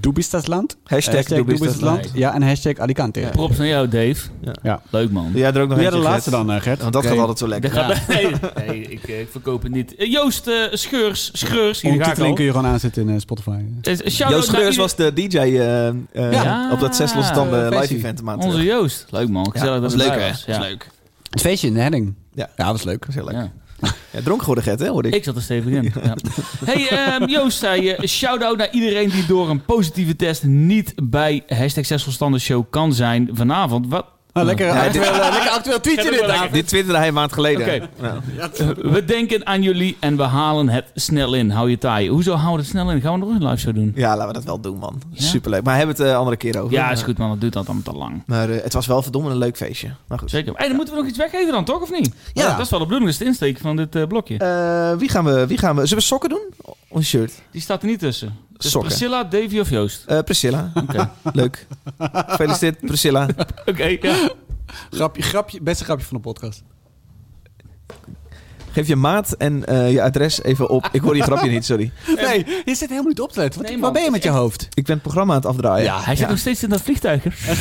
Doebistasland. Hashtag Doebistasland. Nice. Ja, en hashtag Alicante. Ja. Props naar jou, Dave. Ja. Leuk, man. Jij er ook nog jij de laatste Gert? dan, eh, Gert? Want dat gaat altijd zo lekker. (laughs) nee, nee ik, eh, ik verkoop het niet. Eh, Joost eh, Scheurs, Scheurs, Ondertiteling kun je gewoon aanzetten in eh, Spotify. Eh, Joost ieder- was de DJ eh, eh, Ja. op dat Zes Losse Tanden live event maand Onze terug. Joost. Leuk, man. Ja, Gezellig dat dat was leuk hè? was. Ja. was leuk. Het feestje in de heading. Ja. ja dat was leuk. Dat is heel leuk. Ja. Ja, dronk geworden, Gert, hè, hoorde ik. Ik zat er stevig in. Ja. Hey, ehm, Joost zei eh shout-out naar iedereen die door een positieve test niet bij hashtag 6 Verstanden Show kan zijn vanavond. Wat? Lekker, Ja, actueel, eh, lekker actueel tweetje Gaat ook dit, David. Dit twitterde hij een maand geleden. Oké. Ja. We denken aan jullie en we halen het snel in. Hou je taai. Hoezo houden we het snel in? Gaan we nog een live show doen? Ja, laten we dat wel doen, man. Ja? Superleuk. Maar hebben we het eh, andere keer over. Ja, is goed man. Dat duurt altijd te lang. Maar eh, het was wel verdomme een leuk feestje. Maar goed. Zeker. Hey, dan moeten we nog iets weggeven dan, toch? Of niet? Ja. Dat is wel de bedoeling. Dat is de insteek van dit eh, blokje. Eh, wie, gaan we, wie gaan we... Zullen we sokken doen? Een shirt? Die staat er niet tussen. Dus Sokken. Priscilla, Davy of Joost? Eh, Priscilla. (laughs) Oké. Leuk. Gefeliciteerd, Priscilla. (laughs) Oké, ja. Grapje, grapje, beste grapje van de podcast. Geef je maat en eh, je adres even op. Ik hoor je grapje niet, sorry. (laughs) Nee, je zit helemaal niet op te letten. Wat, Nee, waar ben je met je hoofd? Ik ben het programma aan het afdraaien. Ja, Hij zit nog steeds in dat vliegtuig. hè?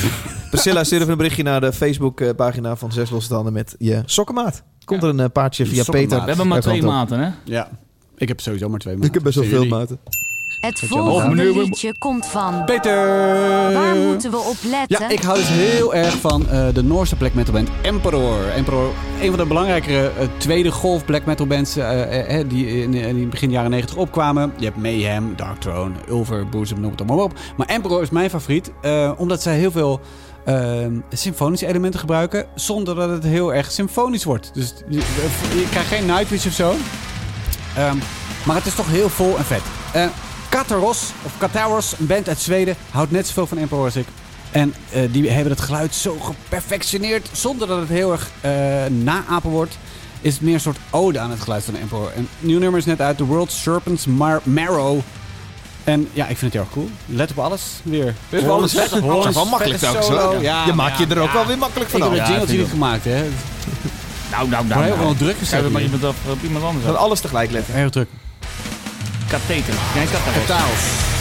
Priscilla, stuur even een berichtje naar de Facebook-pagina van Zes Losse Tanden met je sokkenmaat. Komt er een eh, paardje via Sokkenmaat. Peter. We hebben maar Daar twee op. maten, hè? Ja, ik heb sowieso maar twee Ik heb best wel veel maten. Het volgende Meneer- liedje komt van. Peter! Waar moeten we op letten? Ja, ik hou dus heel erg van eh, de Noorse black metal band Emperor. Emperor, een van de belangrijkere eh, tweede golf black metal bands eh, die in, in begin jaren 90 opkwamen. Je hebt Mayhem, Dark Throne, Ulver, Boezem, noem het allemaal op. Maar Emperor is mijn favoriet, eh, omdat zij heel veel eh, symfonische elementen gebruiken, zonder dat het heel erg symfonisch wordt. Dus je, je krijgt geen Nightwish of zo. Ehm, maar het is toch heel vol en vet. Eh Kataros, of Kataros, een band uit Zweden, houdt net zoveel van Emperor als ik. En eh, die hebben het geluid zo geperfectioneerd, zonder dat het heel erg eh naapen wordt. Is het meer een soort ode aan het geluid van Emperor. Een nieuw nummer is net uit, The World Serpent's Mar- Marrow. En ja, ik vind het heel erg cool. Let op alles weer. Op alles, hè? Dat is wel makkelijk vette telkens, hoor. solo. Ja, je maakt je er ook wel weer makkelijk Ik heb het vind niet gemaakt, hè. Nou, nou, nou. heel nou. wel druk Hebben gezet. we maar iemand, af, op iemand anders af. alles tegelijk letten. Heel druk. Katheter. Geen katheter. Taals.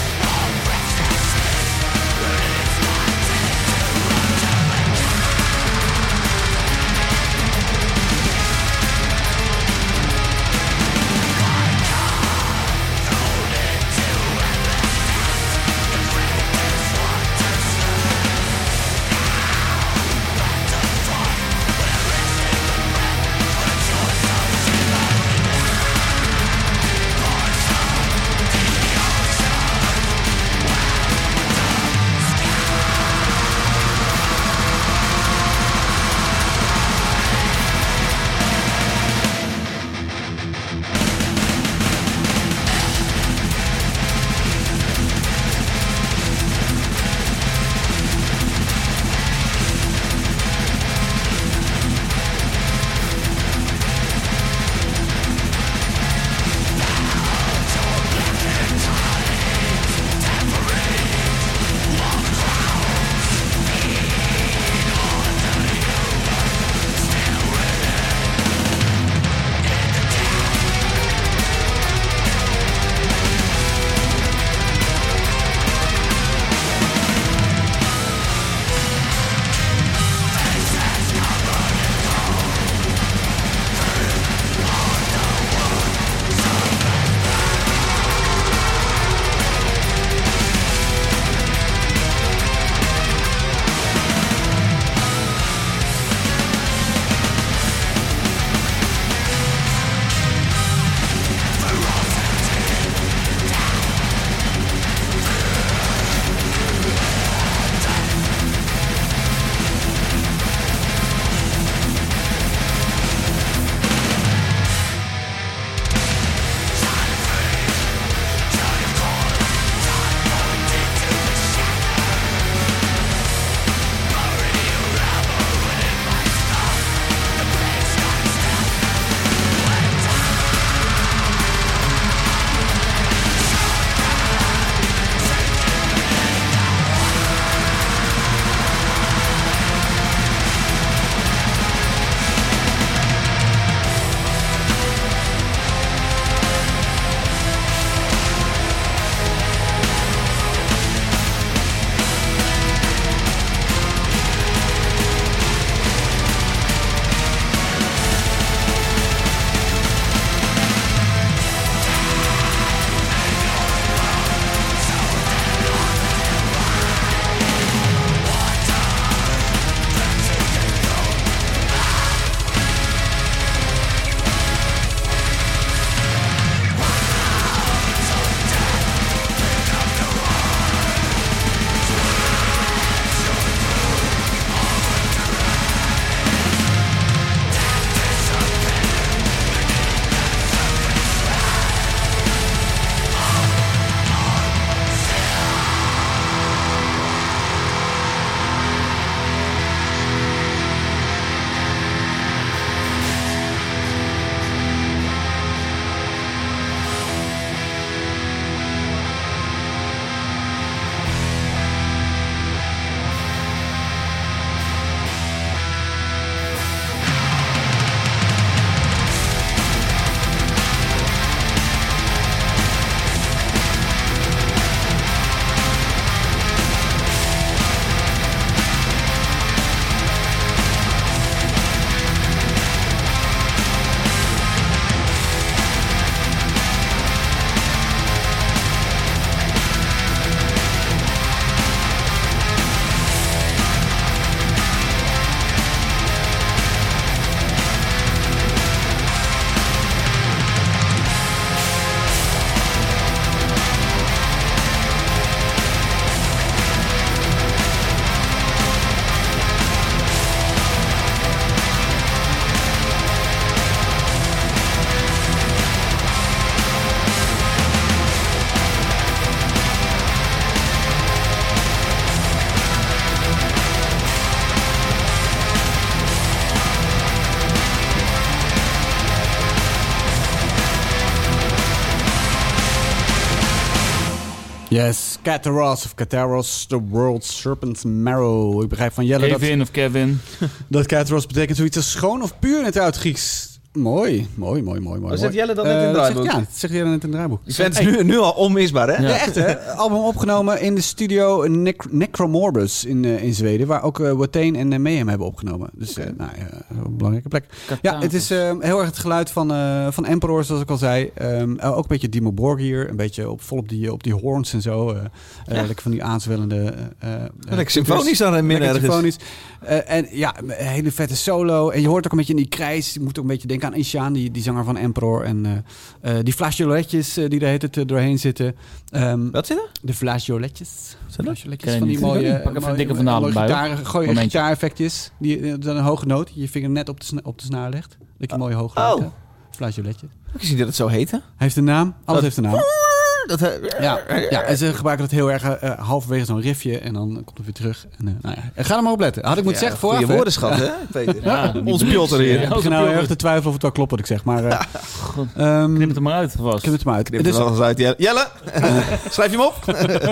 Yes, Cataros of Cataros, the world's serpent marrow. Ik begrijp van Jelle dat, Kevin of Kevin. (laughs) dat Cataros betekent zoiets als schoon of puur in het oud-Grieks. Mooi, mooi, mooi, mooi. mooi. Oh, zegt Jelle dat net Eh, in het zegt- draaiboek? Ja, dat zegt Jelle net in het draaiboek. Sven is nu, nu al onmisbaar, hè? Ja. Ja, echt hè? (laughs) Album opgenomen in de studio Nec- Necromorbus in, eh, in Zweden, waar ook uh, Watain en uh, Mayhem hebben opgenomen. Dus eh, nou, ja, een belangrijke plek. Ja, het is eh, heel erg het geluid van, eh, van Emperor, zoals ik al zei. Ehm, eh, ook een beetje Dimo Borgir, een beetje op, vol op die, op die horns en zo. eh, eh, Lekker van die aanzwellende... eh, eh, Lekker symfonisch dan in midden ergens. symfonisch. Eh, en ja, een hele vette solo. En je hoort ook een beetje in die krijs. Je moet ook een beetje denken aan Ishaan, die, die zanger van Emperor. En eh, eh, die flageoletjes eh, die er heet het doorheen zitten. Ehm, Wat zit er? de flageoletjes. Flageoletjes van die mooie, Pak even een dikke van bij, gitaar, gooi je gitaareffectjes. Die dan een hoge noot. Je vinger net op de, op de snaar legt. Dat je een mooie hoge Oh. noot. Flageoletje. Ik zie dat het zo heette. Heeft een naam. Alles heeft een naam. Dat, eh, Ja, ja, en ze gebruiken dat heel erg eh, eh, halverwege zo'n riffje. En dan komt het weer terug. En, eh, nou ja. Ga er maar op letten. Had ik moeten zeggen vooraf. Goeie hè. woordenschap, hè, Peter? Ja, Ons Piotr hier. Ik begin nou erg te twijfelen of het wel klopt wat ik zeg. Maar eh ehm, Knip het er maar uit, vast. knip het maar uit. Knip Dus er wel eens uit. Jelle, Jelle, (laughs) schrijf je hem op?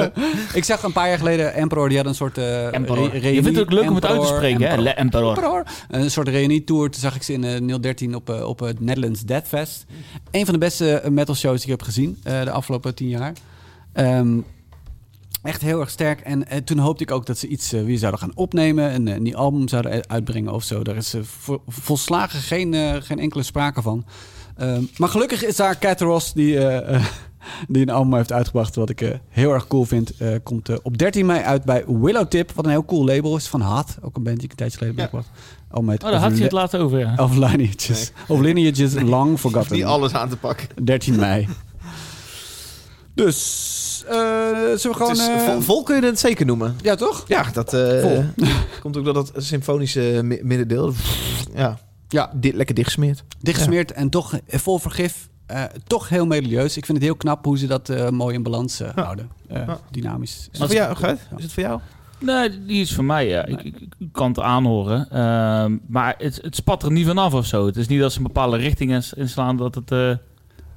(laughs) ik zag een paar jaar geleden Emperor. Die had een soort eh Emperor. re- Je vindt het ook leuk om het uit te spreken, hè? Emperor. Een soort reunietour. Toen zag ik ze in eh 013 op, op het Netherlands Death Fest. Een van de beste metal shows die ik heb gezien eh, de afgelopen tien jaar. Ehm, echt heel erg sterk. En eh, toen hoopte ik ook dat ze iets eh, weer zouden gaan opnemen. Een, eh, nieuw album zouden uitbrengen of zo. Daar is eh, vo- volslagen geen, eh, geen enkele sprake van. Ehm, maar gelukkig is daar Cataros die, eh, eh, die een album heeft uitgebracht. Wat ik eh, heel erg cool vind. Eh, komt eh, op 13 mei uit bij Willowtip. Wat een heel cool label is van Hat. Ook een band die ik een tijdje geleden heb Ja. Oh, met Oh, daar had je het laatst over, ja. Of lineages. Of lineages long forgotten. Niet alles aan te pakken. 13 mei. Dus, eh zullen we gewoon... Is- eh, vol, vol kun je het zeker noemen. ja, toch? Ja, dat eh, Vol. (laughs) komt ook door dat symfonische mi- middendeel. Ja, Ja, di- lekker dichtgesmeerd. dichtgesmeerd en toch vol vergif. Eh, toch heel melodieus. Ik vind het heel knap hoe ze dat eh, mooi in balans Ja. houden. Ja. Dynamisch. Is het voor jou, Gert? Is het voor jou? Nee, die is voor mij, ja. Ik, ik, ik kan het aanhoren. Ehm, maar het, het spat er niet vanaf of zo. Het is niet dat ze een bepaalde richting ins- inslaan dat het... eh echt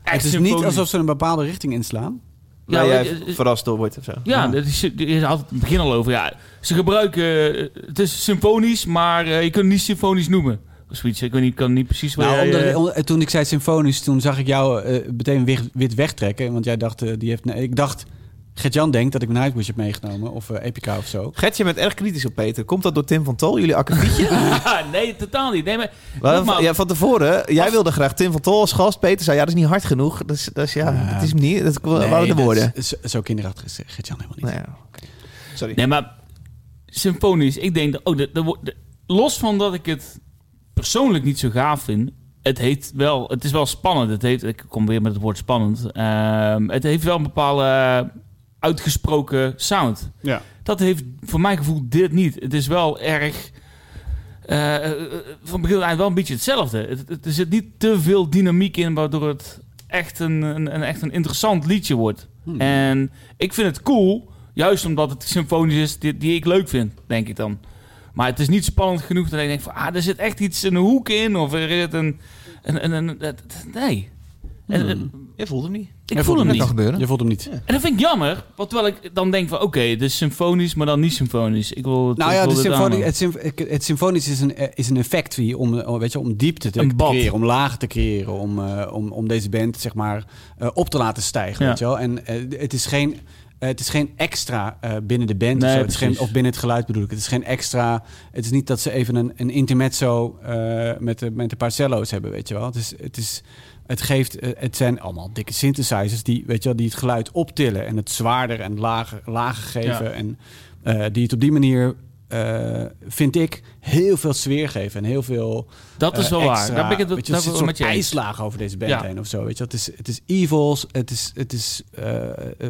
Het is symfonisch- niet alsof ze een bepaalde richting inslaan. Ja, jij verrast door wordt of zo. Ja, Ja. dat is, is altijd het begin al over. Ja, ze gebruiken... eh, Het is symfonisch, maar eh, je kunt het niet symfonisch noemen. Of zoiets. Ik weet niet, kan niet precies... waar Nou, jij, onder- eh, toen ik zei symfonisch, toen zag ik jou meteen wit, wit wegtrekken. Want jij dacht, die heeft... nee, ik dacht, Gert-Jan denkt dat ik mijn Nightwish heb meegenomen. Of eh, Epica of zo. Gert, je bent erg kritisch op Peter. Komt dat door Tim van Tol, jullie akkefietje? (laughs) nee, totaal niet. Nee, maar... Maar ja, van tevoren, jij wilde graag Tim van Tol als gast. Peter zei, ja, dat is niet hard genoeg. Dat is, dat is ja, Ja. dat is hem niet. Dat waren de woorden. is- Zo, kinderachtig is Gert-Jan helemaal niet. Nou ja. Sorry. Nee, maar symfonisch, ik denk dat... Oh, de, de, wo- de- los van dat ik het persoonlijk niet zo gaaf vind... Het, heet wel, het is wel spannend. Het heet, ik kom weer met het woord spannend. Ehm, het heeft wel een bepaalde uitgesproken sound. Ja. Dat heeft voor mijn gevoel dit niet. Het is wel erg... eh, eh, van begin tot eind wel een beetje hetzelfde. Het, het- er zit niet te veel dynamiek in... waardoor het echt een, een, een, echt een interessant liedje wordt. Hmm. En ik vind het cool, juist omdat het symfonisch is die, die ik leuk vind, denk ik dan. Maar het is niet spannend genoeg dat ik denk van, ah, er zit echt iets in een hoek in, of er zit een... een, een, een- het- nee. En, en- Je voelt hem niet. ik voel hem niet. gebeuren. Je voelt hem niet. En dat vind ik jammer, want terwijl ik dan denk van, oké, het is symfonisch, maar dan niet symfonisch. Ik wil het, Nou ja, wil de symfoni- het, symf- het symfonisch is een, eh, is een effect wie om, om, weet je, om diepte te creëren, om lagen te creëren, om, eh, om, om deze band zeg maar, eh, op te laten stijgen. Ja. Weet je wel? En eh, het, is geen, eh, het is geen extra eh, binnen de band Nee, of, zo. Het is geen, precies. of binnen het geluid bedoel ik. Het is geen extra. Het is niet dat ze even een, een intermezzo eh, met, de, met een paar cello's hebben, weet je wel. Het is. Het is het, geeft, eh, het zijn allemaal dikke synthesizers die, weet je wel, die het geluid optillen en het zwaarder en lager, lager geven. Ja. En eh, die het op die manier, eh, vind ik, heel veel sfeer geven. En heel veel Dat is wel waar. extra- Daar ben ik het, weet je, zit ben een soort ijslaag over deze band Ja. heen of zo. Weet je? Het, is, het is evils, het is, het is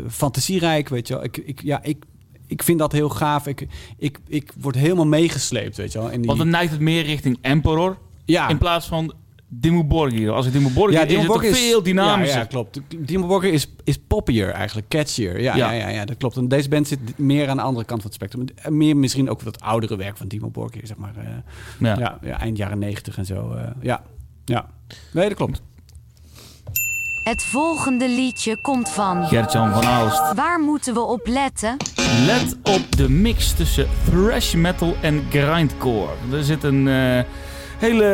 fantasierijk, weet je wel. Ik, ik, ja, ik, ik vind dat heel gaaf. Ik, ik, ik word helemaal meegesleept, weet je wel. In die, Want dan neigt het meer richting Emperor, ja, in plaats van Dimmu Borgir. Als ik Dimmu Borgir ja, is, Dimmu het toch Borgir is veel dynamischer. Ja, ja klopt. Dimmu Borgir is, is poppier eigenlijk, catchier. Ja, ja. Ja. Ja, ja, dat klopt. En deze band zit meer aan de andere kant van het spectrum. Meer misschien ook wat oudere werk van Dimmu Borgir, zeg maar. eh, Ja. ja. Ja, eind jaren negentig en zo. eh, ja, ja. Nee, dat klopt. Het volgende liedje komt van. Gert-Jan van Aalst. Waar moeten we op letten? Let op de mix tussen thrash metal en grindcore. Er zit een eh, hele...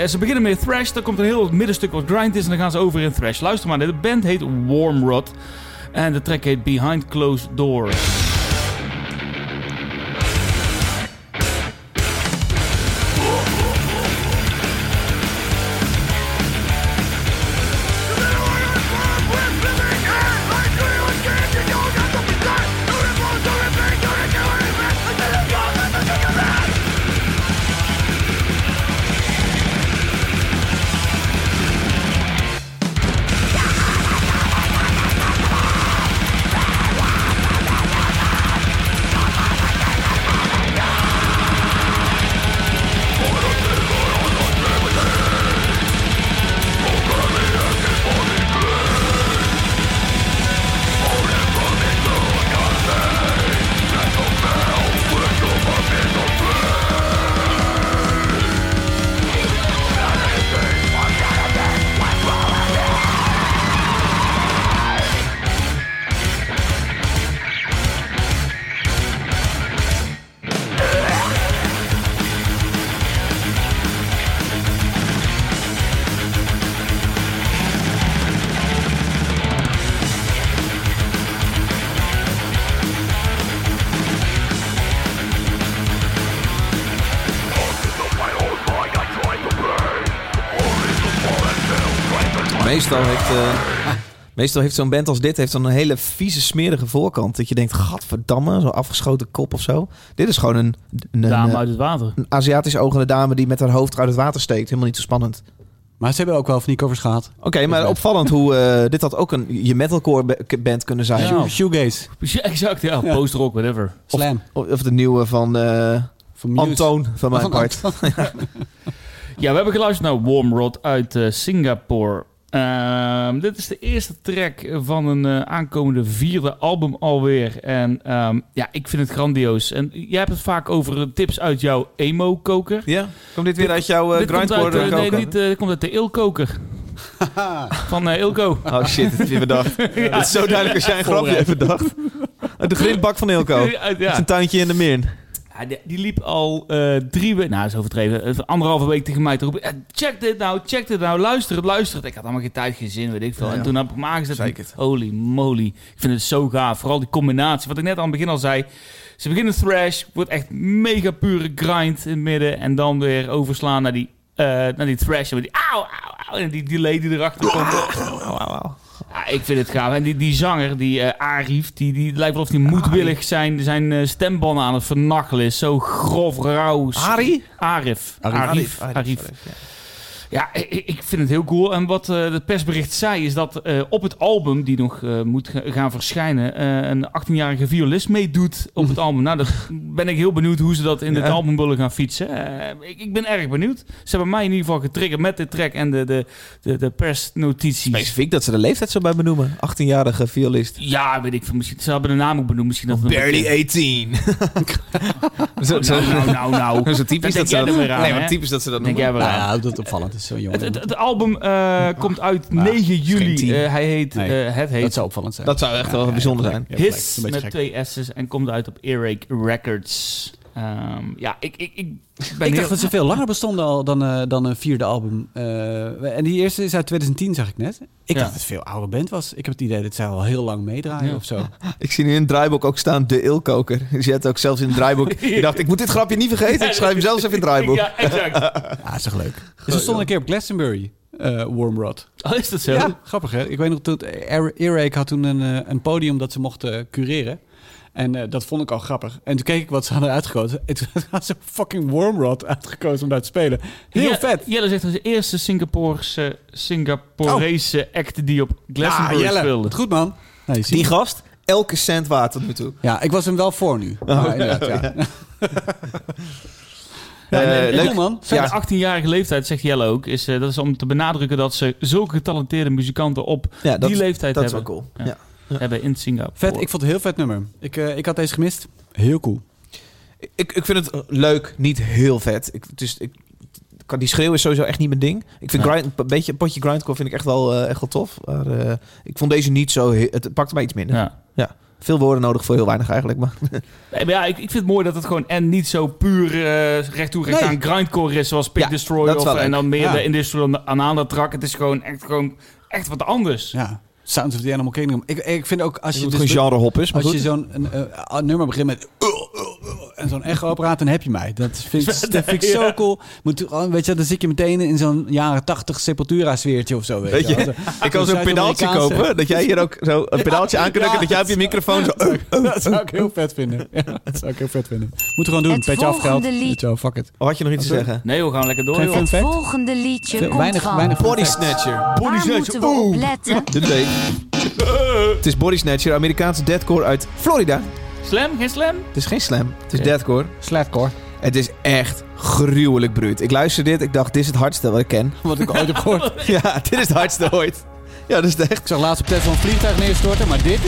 eh, Ze beginnen met thrash, dan komt een heel middenstuk wat grind is en dan gaan ze over in thrash. Luister maar, de band heet Warmrod en de track heet Behind Closed Doors. Meestal heeft zo'n band als dit heeft dan een hele vieze, smerige voorkant. Dat je denkt, gadverdamme, zo'n afgeschoten kop of zo. Dit is gewoon een, een, Dame een, uit het water. een Aziatisch ogende dame die met haar hoofd uit het water steekt. Helemaal niet zo spannend. Maar ze hebben ook wel van die covers gehad. Oké, maar opvallend hoe eh, dit had ook een je metalcore ba- band kunnen zijn. Ja. Shoe- Shoegaze, Ja, exact, ja. Ja. Post-rock, whatever. Slam. Of, of de nieuwe van eh, Van. Antoon, van (laughs) mijn Van part. Ja, we hebben geluisterd naar Warmrod uit eh, Singapore. Ehm, dit is de eerste track van een eh, aankomende vierde album alweer. En ehm, ja, ik vind het grandioos. En jij hebt het vaak over eh, tips uit jouw emo-koker. Ja? Komt dit weer uit jouw uh, grindcore nee, niet, dit komt uit de Ilkoker. (laughs) Van eh, Ilko. Oh shit, het is weer bedacht. (laughs) Het is zo duidelijk als jij een grapje hebt bedacht. Uit de grindbak van Ilko. (laughs) Ja. Zijn tuintje in de Meern. Die, liep al eh, drie weken, nou is overdreven, eh, anderhalve week tegen mij te roepen. eh, check dit nou, check dit nou, luister het, luister het. Ik had allemaal geen tijd, geen zin, weet ik veel. Ja, En toen heb ik me aangezet. Zeker. Holy moly. Ik vind het zo gaaf. Vooral die combinatie. Wat ik net aan het begin al zei. Ze beginnen thrash, wordt echt mega pure grind in het midden. En dan weer overslaan naar die, naar die thrash. En die auw, auw, auw. En die delay die erachter komt. Ja, ik vind het gaaf. En die, die zanger, die eh Arif, die, die lijkt wel of hij moedwillig zijn, zijn eh, stembanden aan het vernachelen is. Zo grof, rauw. Ari? Arif. Arif. Arif. Arif. Ja, ik, vind het heel cool. En wat eh het persbericht zei, is dat eh, op het album, die nog eh, moet ga- gaan verschijnen, een 18-jarige violist meedoet op het (laughs) album. Nou, dat ben ik heel benieuwd hoe ze dat in Ja. het album willen gaan fietsen. Ik, ik ben erg benieuwd. Ze hebben mij in ieder geval getriggerd met de track en de, de, de, de persnotities. Specifiek dat ze de leeftijd zo bij benoemen. 18-jarige violist. Ja, weet ik veel. Misschien, ze hebben de naam ook benoemd. Misschien dat beetje- 18. zo, (laughs) Nou, nou, nou, nou. (laughs) zo typisch Dan dat denk ze jij dat... Nee, maar typisch dat ze dat Denk noemen. jij weer Nou ja, dat opvallend is zo jong. Het, het, het album eh, komt uit 9 geen juli. Eh, hij heet, Nee, eh, het heet dat zou opvallend zijn. Dat zou echt wel Ja, bijzonder ja, zijn. His met gek. twee S's en komt uit op Earache Records. Ehm, ja, ik, ik, ik ben ik heel... dacht dat ze veel langer bestonden al dan, eh, dan een vierde album. Eh, en die eerste is uit 2010, zag ik net. Ik Ja. dacht dat het veel oude band was. Ik heb het idee dat zij al heel lang meedraaien Ja. of zo. (laughs) Ik zie nu in het draaiboek ook staan de ilkoker. Dus (laughs) je hebt ook zelfs in het draaiboek... (laughs) Ik dacht, ik moet dit grapje niet vergeten. Ik schrijf hem zelfs even in het draaiboek. Ja, exact. Ja, is toch leuk. Dus ze stonden een keer op Glastonbury, eh Warmrod. Oh, is dat zo? Ja, grappig hè. Ik weet nog, toen Ear- Earache had toen een, een podium dat ze mochten cureren. En eh, dat vond ik al grappig. En toen keek ik wat ze hadden uitgekozen. En toen (laughs) hadden ze fucking Wormrod uitgekozen om daar te spelen. Heel Ja, vet. Jelle zegt dat de eerste Singaporese, Singaporese act die op Ja, Glastonbury Jelle. speelde. Goed man. Die gast, elke cent waard tot nu toe. Ja, ik was hem wel voor nu. Maar inderdaad, ja. Ja, (laughs) (laughs) Eh, leuk. man. Zijn Ja. 18-jarige leeftijd, zegt Jelle ook, is, eh, dat is om te benadrukken dat ze zulke getalenteerde muzikanten op Ja, dat, die is- leeftijd dat is hebben, wel cool. Ja. Ja. hebben in Singapore. Vet, ik vond het een heel vet nummer. Ik, eh, ik had deze gemist. Heel cool. Ik, ik vind het leuk, niet heel vet. Ik, het is, ik, kan- die schreeuw is sowieso echt niet mijn ding. Ik vind Ja. grind, een beetje een potje grindcore vind ik echt wel, eh, echt wel tof. Maar eh, ik vond deze niet zo... he- Het pakte mij iets minder. Ja. Veel woorden nodig voor heel weinig eigenlijk. Maar (laughs) Nee, maar ja, ik, ik vind het mooi dat het gewoon en niet zo puur eh recht toe recht Nee. aan grindcore is zoals Pit Ja, Destroy dat of, en dan meer Ja. de industrial aan andere track. Het is gewoon echt, gewoon echt wat anders. Ja, Sounds of the Animal Kingdom. Ik, ik vind ook als je dus gewoon genre hop is. Maar als je zo'n een, eh, nummer begint met uh, uh, uh, en zo'n echo-apparaat, dan heb je mij. Dat vind ik, (laughs) dat vind ik zo Ja. cool. Moet, gewoon, weet je, dan zit je meteen in zo'n jaren 80 Sepultura-sfeertje of zo. Weet, Weet je, ik kan zo'n pedaaltje kopen. Dat jij hier ook zo een (laughs) pedaaltje aan drukken. Dat jij op je microfoon zo... (laughs) dat zou ik heel vet vinden. Ja, dat zou ik heel vet vinden. Moet gewoon doen. Het Petje af geld. volgende lied. Weet je wel, fuck it. Oh, had je nog iets te zeggen? Nee, we gaan lekker door. Geen joh. fun Het volgende liedje komt weinig- van... weinig- Body Snatcher. Waar moeten we op letten? De. Het is Body Snatcher, Amerikaanse deathcore uit Florida. Slam? Geen slam? Het is geen slam, het is deathcore. Slatcore. Het is echt gruwelijk bruut. Ik luister dit, ik dacht, dit is het hardste wat ik ken. Wat ik ooit heb gehoord. (laughs) ja, dit is het hardste ooit. Ja, dat is het echt. Ik zag laatst op Tesla een vliegtuig neerstorten, maar dit...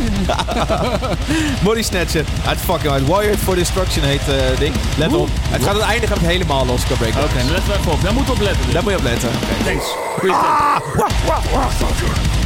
(laughs) Body Snatcher uit fucking uit. Wired for Destruction heet eh ding. Let op. Het gaat aan het einde gaat het helemaal los qua breakdown. Oké, dan letten we even op. Daar moeten we op letten. Dus. Daar moet je op letten. Thanks. Goeie tip.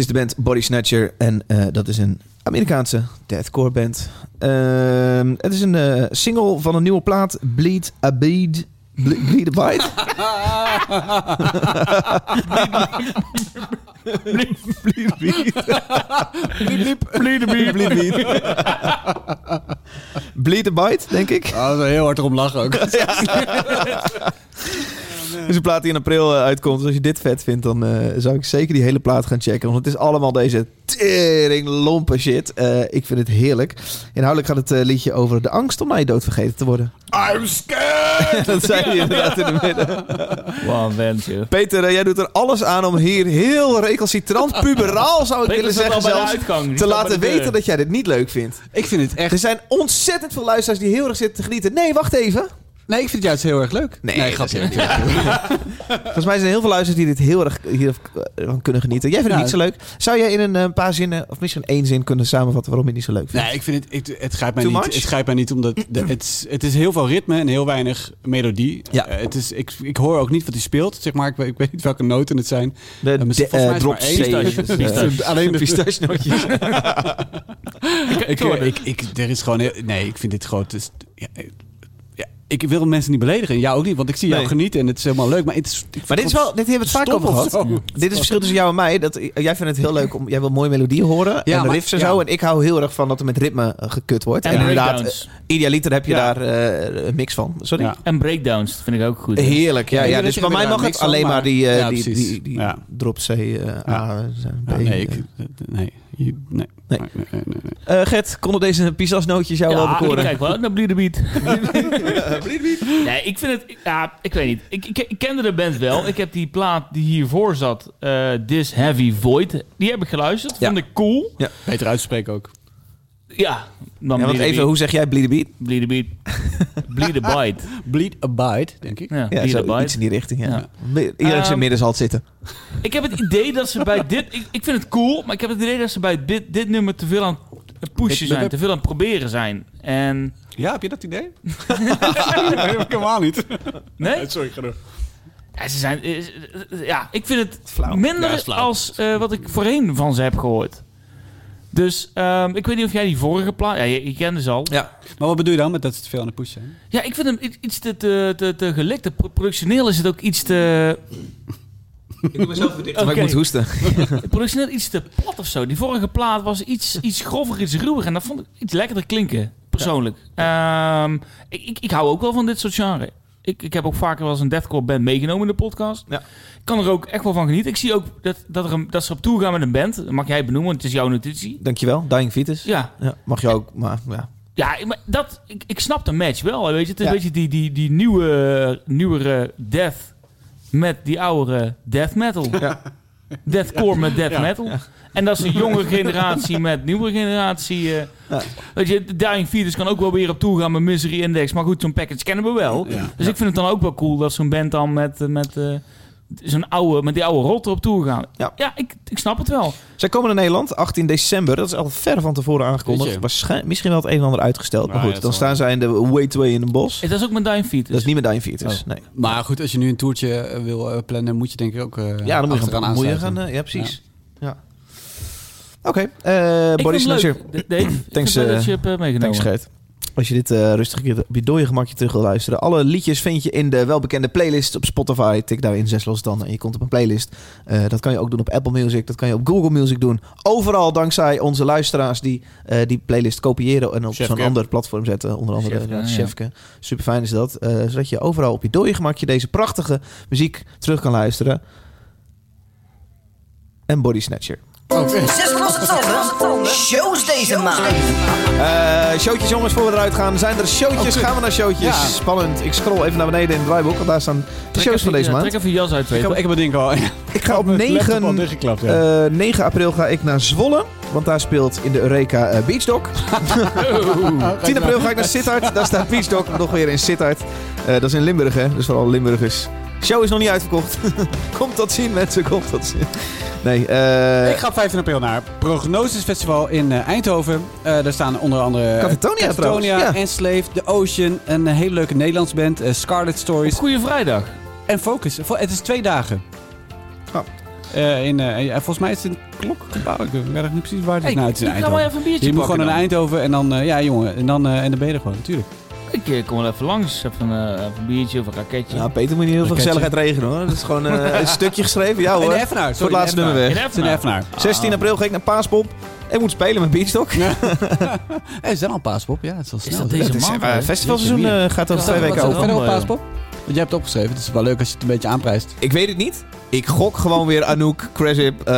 is de band Body Snatcher en eh, dat is een Amerikaanse deathcore band. Ehm, het is een eh, single van een nieuwe plaat, Bleed a Bleed a Bite? Bleed. Bleed Bleed a Bead. Bleed a Bite, denk ik. Oh, dat is heel hard erom lachen ook. (laughs) (laughs) Dus een plaat die in april eh, uitkomt. Dus als je dit vet vindt, dan eh, zou ik zeker die hele plaat gaan checken. Want het is allemaal deze tering lompe shit. Eh, ik vind het heerlijk. Inhoudelijk gaat het liedje over de angst om na je dood vergeten te worden. I'm scared! (laughs) dat zei hij inderdaad in het midden. Wow, joh. Peter, jij doet er alles aan om hier heel recalcitrant, puberaal zou ik Peter willen zeggen de zelfs, te laten de weten dat jij dit niet leuk vindt. Ik vind het echt... Er zijn ontzettend veel luisteraars die heel erg zitten te genieten. Nee, wacht even. Nee, ik vind het juist heel erg leuk. Nee, nee grapje. (laughs) Volgens mij zijn er heel veel luisteraars die dit heel erg hiervan kunnen genieten. Jij vindt het niet zo leuk. Zou jij in een eh, paar zinnen, of misschien één zin kunnen samenvatten waarom je het niet zo leuk vindt? Nee, ik vind het, ik, het grijpt mij Too niet. much? Het grijpt mij niet omdat de, het, is, het is heel veel ritme en heel weinig melodie. Ja. Eh, het is, ik, ik hoor ook niet wat hij speelt. Zeg maar, ik, weet- ik weet niet welke noten het zijn. De, misschien- de, volgens eh, mij drop. Pistache. eh, Pistache. (laughs) Alleen de (laughs) Pistachenootjes. ik, eh, ik, ik, er is gewoon heel, nee, ik vind dit gewoon. het is- ja, eh, ja, ik wil mensen niet beledigen. En jou ook niet, want ik zie jou Nee. genieten en het is helemaal leuk. Maar, het is, Maar dit is wel, dit hebben we het vaak over gehad. zo. Dit is het verschil tussen jou en mij. Dat, jij vindt het heel leuk om, jij wil mooie melodieën horen Ja, en maar- riffs en ja. zo. En ik hou heel erg van dat er met ritme eh, gekut wordt. En, En inderdaad, breakdowns. eh, idealiter heb je Ja. daar eh, een mix van. Sorry? Ja. En breakdowns, dat vind ik ook goed. hè. Heerlijk, ja. Ja, dus bij mij mag het alleen maar die, die, die, drop C, eh, A, B. Ja, nee, ik, nee, nee, Nee. nee, nee, nee, nee. Eh, Gert, konden deze pisasnootjes jou wel Ja, ik bekoren? kijk wel naar Bleed the Beat. (laughs) nee, ik vind het... Ja, ik weet niet. Ik, ik, ik kende de band wel. Ik heb die plaat die hiervoor zat, eh, This Heavy Void, die heb ik geluisterd. Ja. Vond ik cool. Beter uitspreken ook. Ja, dan Ja, want even, Beat. hoe zeg jij Bleed the Beat? Bleed the Beat. Bleed the Bite. (laughs) Bleed Abide, denk ik. Ja, Ja, zo, Bite. iets in die richting, ja. Ja. Zijn Ehm, midden zal het zitten. Ik heb het idee dat ze bij dit... Ik, ik vind het cool, maar ik heb het idee dat ze bij dit, dit nummer te veel aan het pushen zijn. Te veel aan het proberen zijn. En... Ja, heb je dat idee? (laughs) nee, helemaal niet. Nee? Sorry, ga door. Ja, ze zijn, is- ja, ik vind het Flauw. minder Ja, is flauw. als eh, wat ik voorheen van ze heb gehoord. Dus ehm, ik weet niet of jij die vorige plaat... Ja, je, je kende ze al. Ja. Maar wat bedoel je dan met dat ze te veel aan de push zijn? Ja, ik vind hem iets te, te, te, te gelikt. Productioneel is het ook iets te... Ik doe mezelf weer dicht, maar ik moet hoesten. (laughs) Productioneel iets te plat of zo. Die vorige plaat was iets, iets grover, iets ruwer. En dat vond ik iets lekkerder klinken, persoonlijk. Ehm, ik, ik, ik hou ook wel van dit soort genre. Ik, ik heb ook vaker wel eens een deathcore band meegenomen in de podcast. Ja. Ik kan er ook echt wel van genieten. Ik zie ook dat, dat, er een, dat ze op tour gaan met een band. Dat mag jij benoemen, want het is jouw notitie. Dankjewel, Dying Fetus. Ja, Ja, mag je ook, maar ja. ja maar dat, ik, ik snap de match wel. Weet je? Het is Ja. een beetje die, die, die nieuwe, nieuwere death met die oudere death metal. Ja. (laughs) Deathcore met death Ja. metal. En dat is een jongere generatie met nieuwe generatie. eh. Ja. Weet je, Dying Fetus kan ook wel weer op toe gaan met Misery Index. Maar goed, zo'n package kennen we wel. Ja. Dus ik vind het dan ook wel cool dat zo'n band dan met, eh, met, eh, zo'n oude, met die oude rotter op tour gaan. Ja. ik, ik snap het wel. Zij komen naar Nederland, 18 december. Dat is al ver van tevoren aangekondigd. Waarschijnlijk, misschien wel het een en ander uitgesteld. Ja, maar goed, ja, dan staan zij in de Way to Way in een bos. Dat is ook met Dying Fetus. Dat is niet met Dying Fetus, Oh. nee. Maar goed, als je nu een toertje eh, wil eh, plannen, moet je denk ik ook eh Ja, dan moet je gaan, moet je gaan ja, precies. Ja. Oké, eh het Snatcher. leuk. Dave, Thanks, dat je hebt meegenomen. Thanks, Gert. Als je dit eh, rustig op je dode gemakje terug wil luisteren. Alle liedjes vind je in de welbekende playlist op Spotify. Tik daarin zes los dan en je komt op een playlist. Eh, dat kan je ook doen op Apple Music. Dat kan je op Google Music doen. Overal dankzij onze luisteraars die eh, die playlist kopiëren en op zo'n ander platform zetten. Onder andere Chefke, ja, ja. Chefke. Super fijn is dat. Zodat je overal op je dode gemakje deze prachtige muziek terug kan luisteren. En Body Snatcher. Zes losse tanden. Shows deze maand. Eh showtjes jongens, voor we eruit gaan. Zijn er showtjes? Oh, gaan we naar showtjes? Ja. Spannend. Ik scroll even naar beneden in het draaiboek. Want daar staan de Trek shows van deze maand. Trek even je jas uit, Ik heb, ik heb het ding al. Ik (laughs) ga op Mijn laptop al 9, dichtgeklapt, ja. eh, 9 april ga ik naar Zwolle. Want daar speelt in de Eureka eh, Beach Dog. 10 april ga ik naar Sittard. Daar staat Beach Dog nog weer in Sittard. Eh, dat is in Limburg, hè? Dus vooral Limburgers. Show is nog niet uitverkocht. (laughs) Komt tot zien, mensen. Komt tot zien. Nee, eh ik ga op 15 april naar Prognosis Festival in eh, Eindhoven. Eh, daar staan onder andere Catatonia trouwens, ja. Enslaved, The Ocean, een hele leuke Nederlands band, Scarlet Stories Goeie vrijdag. en Focus. Het is twee dagen. Oh. Eh, in, eh, ja, volgens mij is het een klokgebouw. Ik weet nog niet precies waar het is. Hey, nou, het is in ik ga wel Eindhoven. even een biertje Je moet pakken gewoon naar. Eindhoven en dan, ja jongen, en dan, eh, en dan ben je er gewoon, natuurlijk. Ik eh, kom wel even langs. Even, eh, even een biertje of een raketje. nou, Peter moet niet heel veel Raketje. gezelligheid regenen, hoor. Dat is gewoon eh, (laughs) een stukje geschreven. Ja, In hoor. Voor het laatste in nummer In weg. Een Effenaar. 16 april ga ik naar Paaspop. Ik moet spelen met Dog. Er (laughs) is dan al een paaspop, ja, het is wel Is snel. dat deze Het is, maand? eh, hè? festivalseizoen Jeetje, eh, gaat over Ja, twee wat weken is over. dat? Verder op eh, paaspop? Want jij hebt het opgeschreven, het is wel leuk als je het een beetje aanprijst. Ik weet het niet. Ik gok gewoon weer Anouk, Craship. eh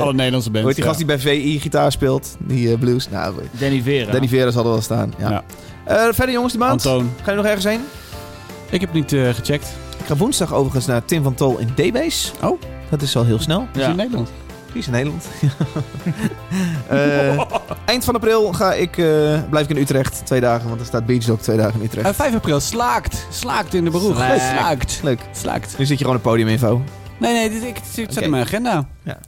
Alle Nederlandse bands. hoe heet die ja. gast die bij VI gitaar speelt? Die eh, blues. Nou, Danny Vera. Danny Vera zal er wel staan. Ja. Ja. Eh, verder jongens, die maand. Antoon. Ga je nog ergens heen? Ik heb niet eh, gecheckt. Ik ga woensdag overigens naar Tim van Tol in D-Base. Oh. Dat is al heel snel. Is in Nederland. Die is in Nederland. (laughs) Eh, eind van april ga ik, eh, blijf ik in Utrecht. Twee dagen, want er staat Beachdog twee dagen in Utrecht. Eh, 5 april, slaakt. Slaakt in de beroep. Slaakt. Slaakt. Leuk. Slaakt. Nu zit je gewoon op podiuminfo. Nee, nee, dit, ik, zet Oké. in mijn agenda. Ja.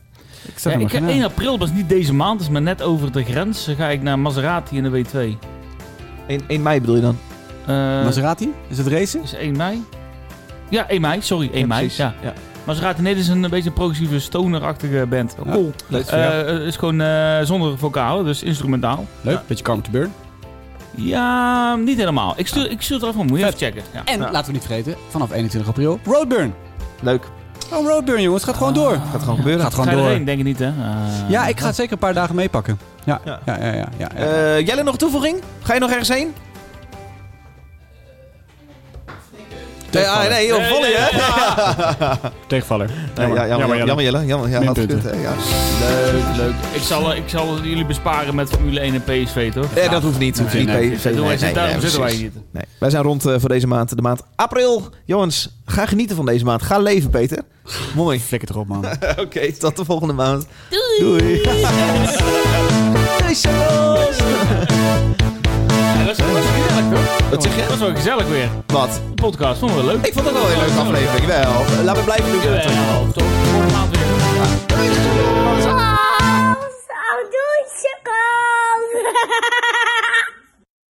Ik zet Ja, in mijn ik heb agenda. 1 april, dat is niet deze maand, is maar net over de grens. Dan ga ik naar Maserati in de W2. 1, 1 mei bedoel je dan? Eh, Maserati? Is het racen? is 1 mei? Ja, 1 mei, sorry, 1 mei. precies. Ja. Ja. Maserati, nee, dit is een, een beetje een progressieve stoner-achtige band. Ja. Cool. Leuk. Eh, Het is gewoon eh, zonder vocaal, dus instrumentaal. Leuk. Ja. Beetje Carmen to Burn. Ja, niet helemaal. Ik stuur, ik stuur het er even, moet je even checken. Ja. En Ja. laten we niet vergeten, vanaf 21 april, Roadburn. Leuk. Oh, Roadburn jongens, gaat gewoon door. Gaat gewoon gebeuren. Gaat gewoon Ga je door. erheen, denk ik niet, hè? Ja, ik ga zeker een paar dagen meepakken. Ja, Ja. ja, ja, ja. ja, ja. Eh, Jelle, nog een toevoeging? Ga je nog ergens heen? Nee, ah, nee, joh, volley, hè? Tegenvaller. Nee, ja, jammer, jammer, Jelle. Jammer, ja, had Minpunten. gekund, hè, ja. Leuk, leuk. Ik zal, eh, ik zal jullie besparen met Formule 1 en PSV, toch? Nee, dat hoeft niet. Hoeft niet. Nee, nee. PSV, daarom nee, zitten wij niet. Nee. Wij zijn rond eh, voor deze maand, de maand april. Jongens, ga genieten van deze maand. Ga leven, Peter. Mooi. Flikker erop, man. (laughs) Oké, tot de volgende maand. Doei. Doei. (laughs) Dat was, was gezellig, toch? Wat zeg je? Dat was wel gezellig weer. Wat? De podcast, vonden we leuk. Ik vond het wel een leuke aflevering. Wel. Laten we blijven doen. Jawel, toch? Volgende maand weer. Doei.